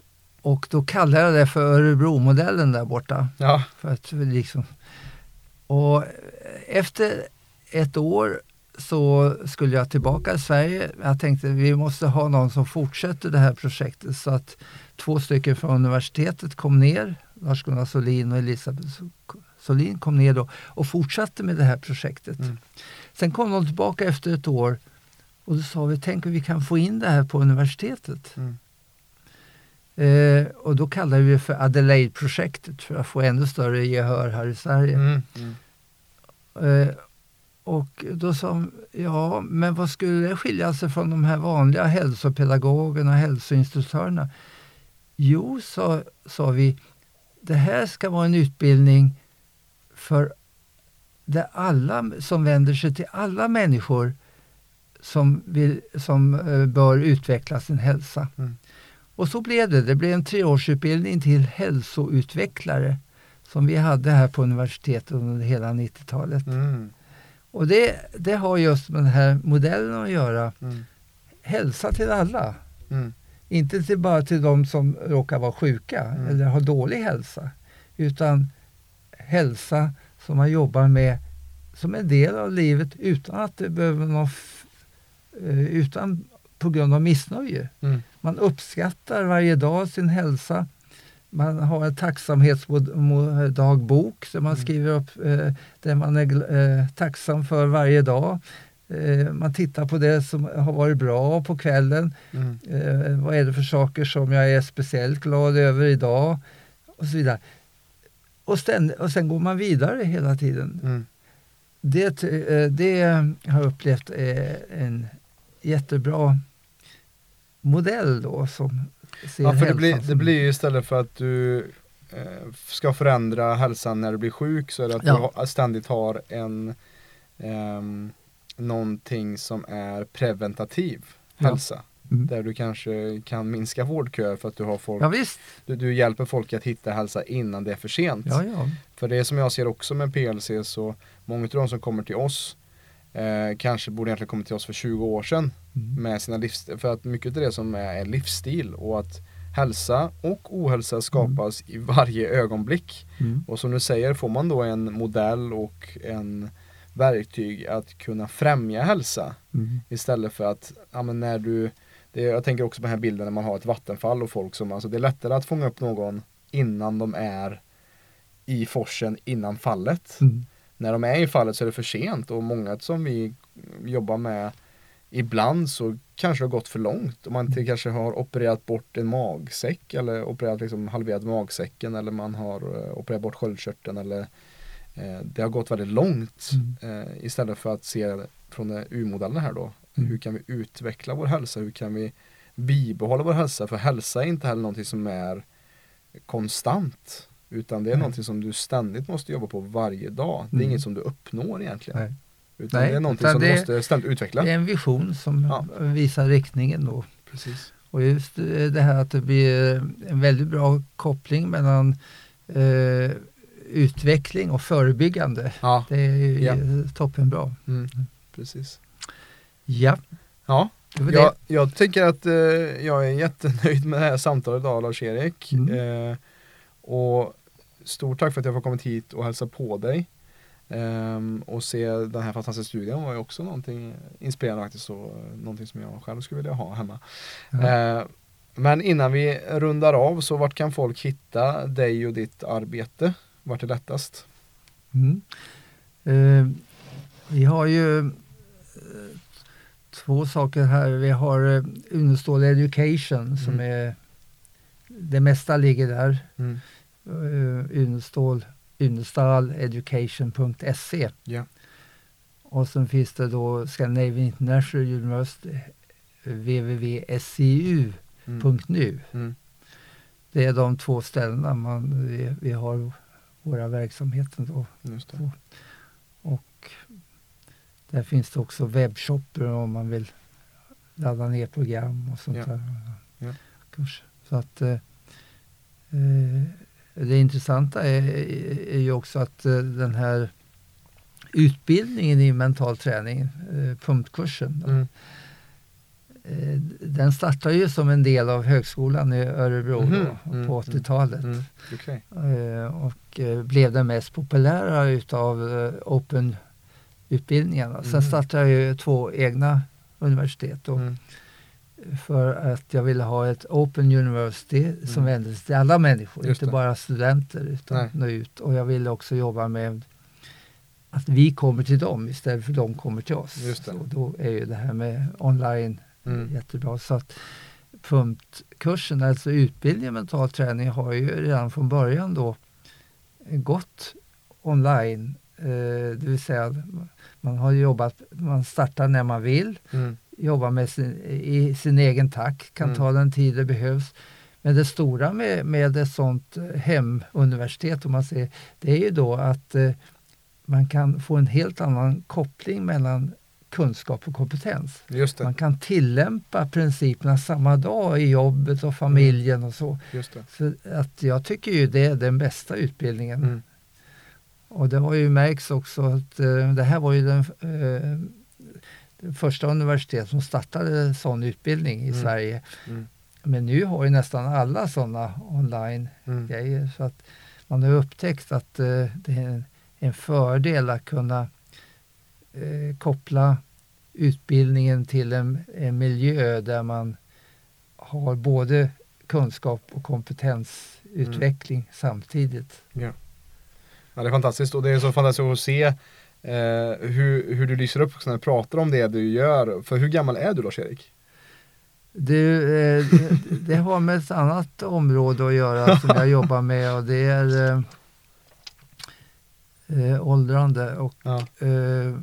och då kallade jag det för Örebromodellen där borta. Ja. För att liksom, och efter ett år så skulle jag tillbaka till Sverige. Jag tänkte vi måste ha någon som fortsätter det här projektet så att två stycken från universitetet kom ner. Lars-Gunnar Solin och Elisabeth Solin kom ner då och fortsatte med det här projektet. Mm. Sen kom de tillbaka efter ett år och då sa vi, tänk om vi kan få in det här på universitetet. Mm. Eh, och då kallade vi det för Adelaide-projektet för att få ännu större gehör här i Sverige. Mm. Mm. Eh, och då sa de, ja men vad skulle det skilja sig från de här vanliga hälsopedagogerna och hälsoinstruktörerna? Jo, sa, sa vi, det här ska vara en utbildning för där alla som vänder sig till alla människor som, vill, som eh, bör utveckla sin hälsa. Mm. Och så blev det. Det blev en treårsutbildning till hälsoutvecklare som vi hade här på universitetet under hela 90-talet. Mm. Och det, det har just med den här modellen att göra. Mm. Hälsa till alla. Mm. Inte till bara till de som råkar vara sjuka Mm. eller har dålig hälsa. Utan hälsa som man jobbar med som en del av livet utan att det behöver någon eh, utan på grund av missnöje. Mm. Man uppskattar varje dag sin hälsa. Man har en tacksamhetsdagbok där man Mm. skriver upp eh, det man är eh, tacksam för varje dag. Eh, man tittar på det som har varit bra på kvällen. Mm. Eh, vad är det för saker som jag är speciellt glad över idag? Och så vidare. Och, ständ- och sen går man vidare hela tiden. Mm. Det, eh, det har jag upplevt är en jättebra modell då som Ja, för det blir, det blir ju istället för att du eh, ska förändra hälsan när du blir sjuk så är det att Ja. du ständigt har en ehm, någonting som är preventativ Ja. hälsa. Mm. Där du kanske kan minska vårdköer för att du har folk, Ja du, du hjälper folk att hitta hälsa innan det är för sent. ja ja. För det som jag ser också med PLC så många av de som kommer till oss eh, kanske borde egentligen kommit till oss för 20 år sedan Mm. med sina livsstil. För att mycket av det som är, är livsstil och att hälsa och ohälsa skapas i varje ögonblick. Mm. Och som du säger får man då en modell och en verktyg att kunna främja hälsa Mm. istället för att, ja men när du det, jag tänker också på den här bilden när man har ett vattenfall och folk som, alltså det är lättare att fånga upp någon innan de är i forsen innan fallet. Mm. När de är i fallet så är det för sent och många som vi jobbar med ibland så kanske det har gått för långt. Och man till kanske har opererat bort en magsäck eller opererat liksom halverat magsäcken eller man har eh, opererat bort sköldkörteln eller eh, det har gått väldigt långt Mm. eh, istället för att se från U-modellen här då. Mm. Hur kan vi utveckla vår hälsa? Hur kan vi bibehålla vår hälsa? För hälsa är inte heller någonting som är konstant. Utan det är Nej. någonting som du ständigt måste jobba på varje dag. Det är Mm. inget som du uppnår egentligen. Nej. Utan Nej, det är någonting som du måste ständigt utveckla. Det är en vision som Ja. visar riktningen då. Precis. Och just det här att det blir en väldigt bra koppling mellan eh, utveckling och förebyggande. Ja. Det är ju Ja. toppenbra. Mm. Precis. Ja, Ja, det jag, jag tänker att eh, jag är jättenöjd med det här samtalet idag Lars-Erik. Mm. Eh, och stort tack för att jag får kommit hit och hälsa på dig. Ehm, och se den här fantastiska studion var ju också någonting inspirerande faktiskt och eh, någonting som jag själv skulle vilja ha hemma. Ja. Eh, men innan vi rundar av så vart kan folk hitta dig och ditt arbete? Vart är lättast? Mm. Eh, vi har ju eh, två saker här. Vi har eh, Unestål Education som Mm. är det mesta ligger där. Mm. Uh, Unestål, unestaleducation.se Ja. och sen finns det då Scandinavian International University www.sciu.nu. Mm. Det är de två ställena man, vi, vi har våra verksamheter då. Och där finns det också webbshopper om man vill ladda ner program och sånt Ja. där. Kurser. Så att eh, eh, det intressanta är, är ju också att eh, den här utbildningen i mental träning, eh, pumpkursen, Mm. eh, den startade ju som en del av högskolan i Örebro Mhm. då, Mm, på mm, 80-talet. Mm. Okej. Eh, och blev den mest populära utav Open-utbildningarna. Sen Mm. startade jag ju två egna universitet Mm. För att jag ville ha ett Open University som Mm. vände sig till alla människor, inte bara studenter utan Nej. nå ut. Och jag ville också jobba med att vi kommer till dem istället för de kommer till oss. Just det. Så då är ju det här med online Mm. jättebra. Så att punktkursen, alltså utbildning i mental träning, har ju redan från början då gått online. Eh, det vill säga, man har jobbat, man startar när man vill, Mm. Jobbar med sin, i sin egen takt, kan Mm. ta den tid det behövs. Men det stora med, med ett sånt eh, hemuniversitet, om man säger, det är ju då att eh, man kan få en helt annan koppling mellan kunskap och kompetens. Man kan tillämpa principerna samma dag i jobbet och familjen och så. Så att jag tycker ju det är den bästa utbildningen. Mm. Och det har ju märkts också att eh, det här var ju den, eh, första universitet som startade sån utbildning i Mm. Sverige. Mm. Men nu har ju nästan alla sådana online Mm. Så att man har upptäckt att eh, det är en, en fördel att kunna eh, koppla utbildningen till en, en miljö där man har både kunskap och kompetensutveckling samtidigt. Ja. ja, det är fantastiskt och det är så fantastiskt att se eh, hur, hur du lyser upp när du pratar om det du gör. För hur gammal är du Lars-Erik? Det, eh, det, har med ett annat område att göra som jag jobbar med och det är eh, eh, åldrande. Och, Ja. eh,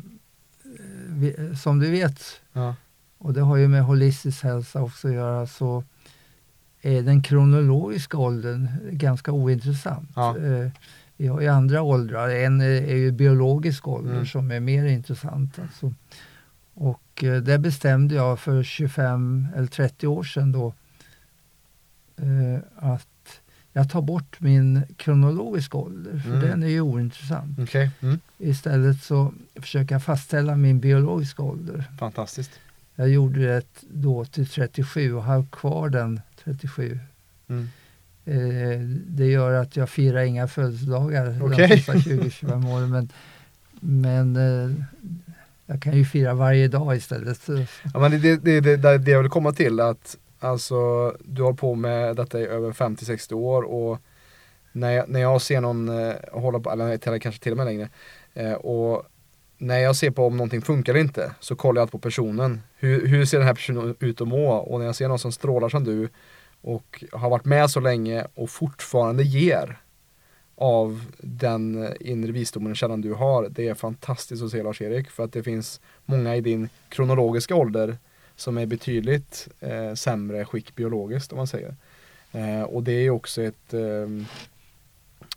vi, som du vet, Ja. och det har ju med holistisk hälsa också att göra, så är den kronologiska åldern ganska ointressant. Ja. Vi har ju andra åldrar. En är, ju biologisk ålder Mm. som är mer intressant. Alltså. Och eh, det bestämde jag för 25 eller 30 år sedan då eh, att jag tar bort min kronologiska ålder, för Mm. den är ju ointressant. Okej, mm. Istället så försöker jag fastställa min biologiska ålder. fantastiskt. Jag gjorde det då till 37 och har kvar den 37. Mm. Eh, det gör att jag firar inga födelsedagar Okej. de sista 20-25 åren. Men, men eh, jag kan ju fira varje dag istället. Ja, men det är det, det, det, det jag vill komma till att alltså du har på med detta i över 50-60 år och när jag, när jag ser någon eh, hålla på, eller kanske till och med längre eh, och när jag ser på om någonting funkar eller inte så kollar jag på personen. Hur, hur ser den här personen ut att må? Och när jag ser någon som strålar som du och har varit med så länge och fortfarande ger av den inre visdomen och källan du har. Det är fantastiskt att se Lars-Erik för att det finns många i din kronologiska ålder som är betydligt eh, sämre skick biologiskt om man säger. Eh, och det är också ett, eh,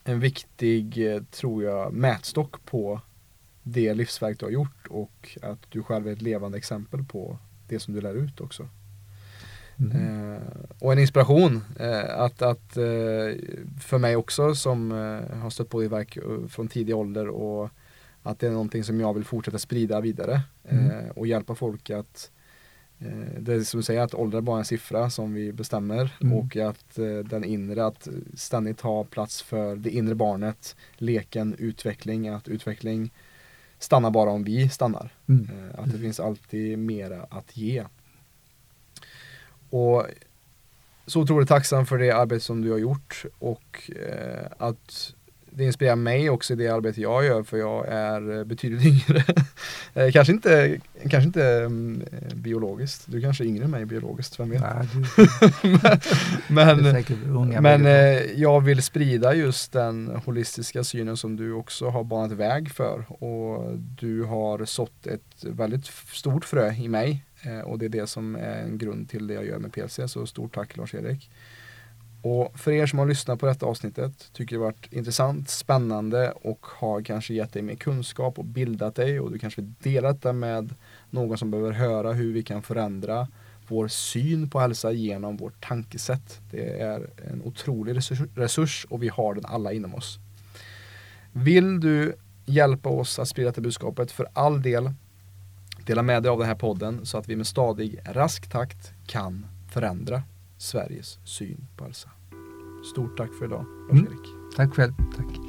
en viktig, eh, tror jag, mätstock på det livsverk du har gjort och att du själv är ett levande exempel på det som du lär ut också. Mm. Eh, och en inspiration eh, att, att eh, för mig också som eh, har stött på i verk eh, från tidig ålder och att det är någonting som jag vill fortsätta sprida vidare mm. och hjälpa folk att det är som du säger att ålder är bara en siffra som vi bestämmer mm. och att den inre, att ständigt ha plats för det inre barnet, leken, utveckling, att utveckling stannar bara om vi stannar. Mm. Att det finns alltid mera att ge. Och så otroligt tacksam för det arbete som du har gjort och eh, att det inspirerar mig också i det arbete jag gör för jag är betydligt yngre. Eh, kanske inte, kanske inte um, biologiskt, du kanske är yngre än mig biologiskt, vem vet? Nej, men men, men eh, jag vill sprida just den holistiska synen som du också har banat väg för och du har sått ett väldigt stort frö i mig Eh, och det är det som är en grund till det jag gör med PLC. Så stort tack Lars-Erik. Och för er som har lyssnat på detta avsnittet, tycker det varit intressant, spännande och har kanske gett dig mer kunskap och bildat dig och du kanske vill dela detta med någon som behöver höra hur vi kan förändra vår syn på hälsa genom vårt tankesätt. Det är en otrolig resurs, resurs och vi har den alla inom oss. Vill du hjälpa oss att sprida det budskapet för all del Dela med dig av den här podden så att vi med stadig, rask takt kan förändra Sveriges syn på hälsa. Stort tack för idag, Lars-Erik. Mm. Tack själv. Tack.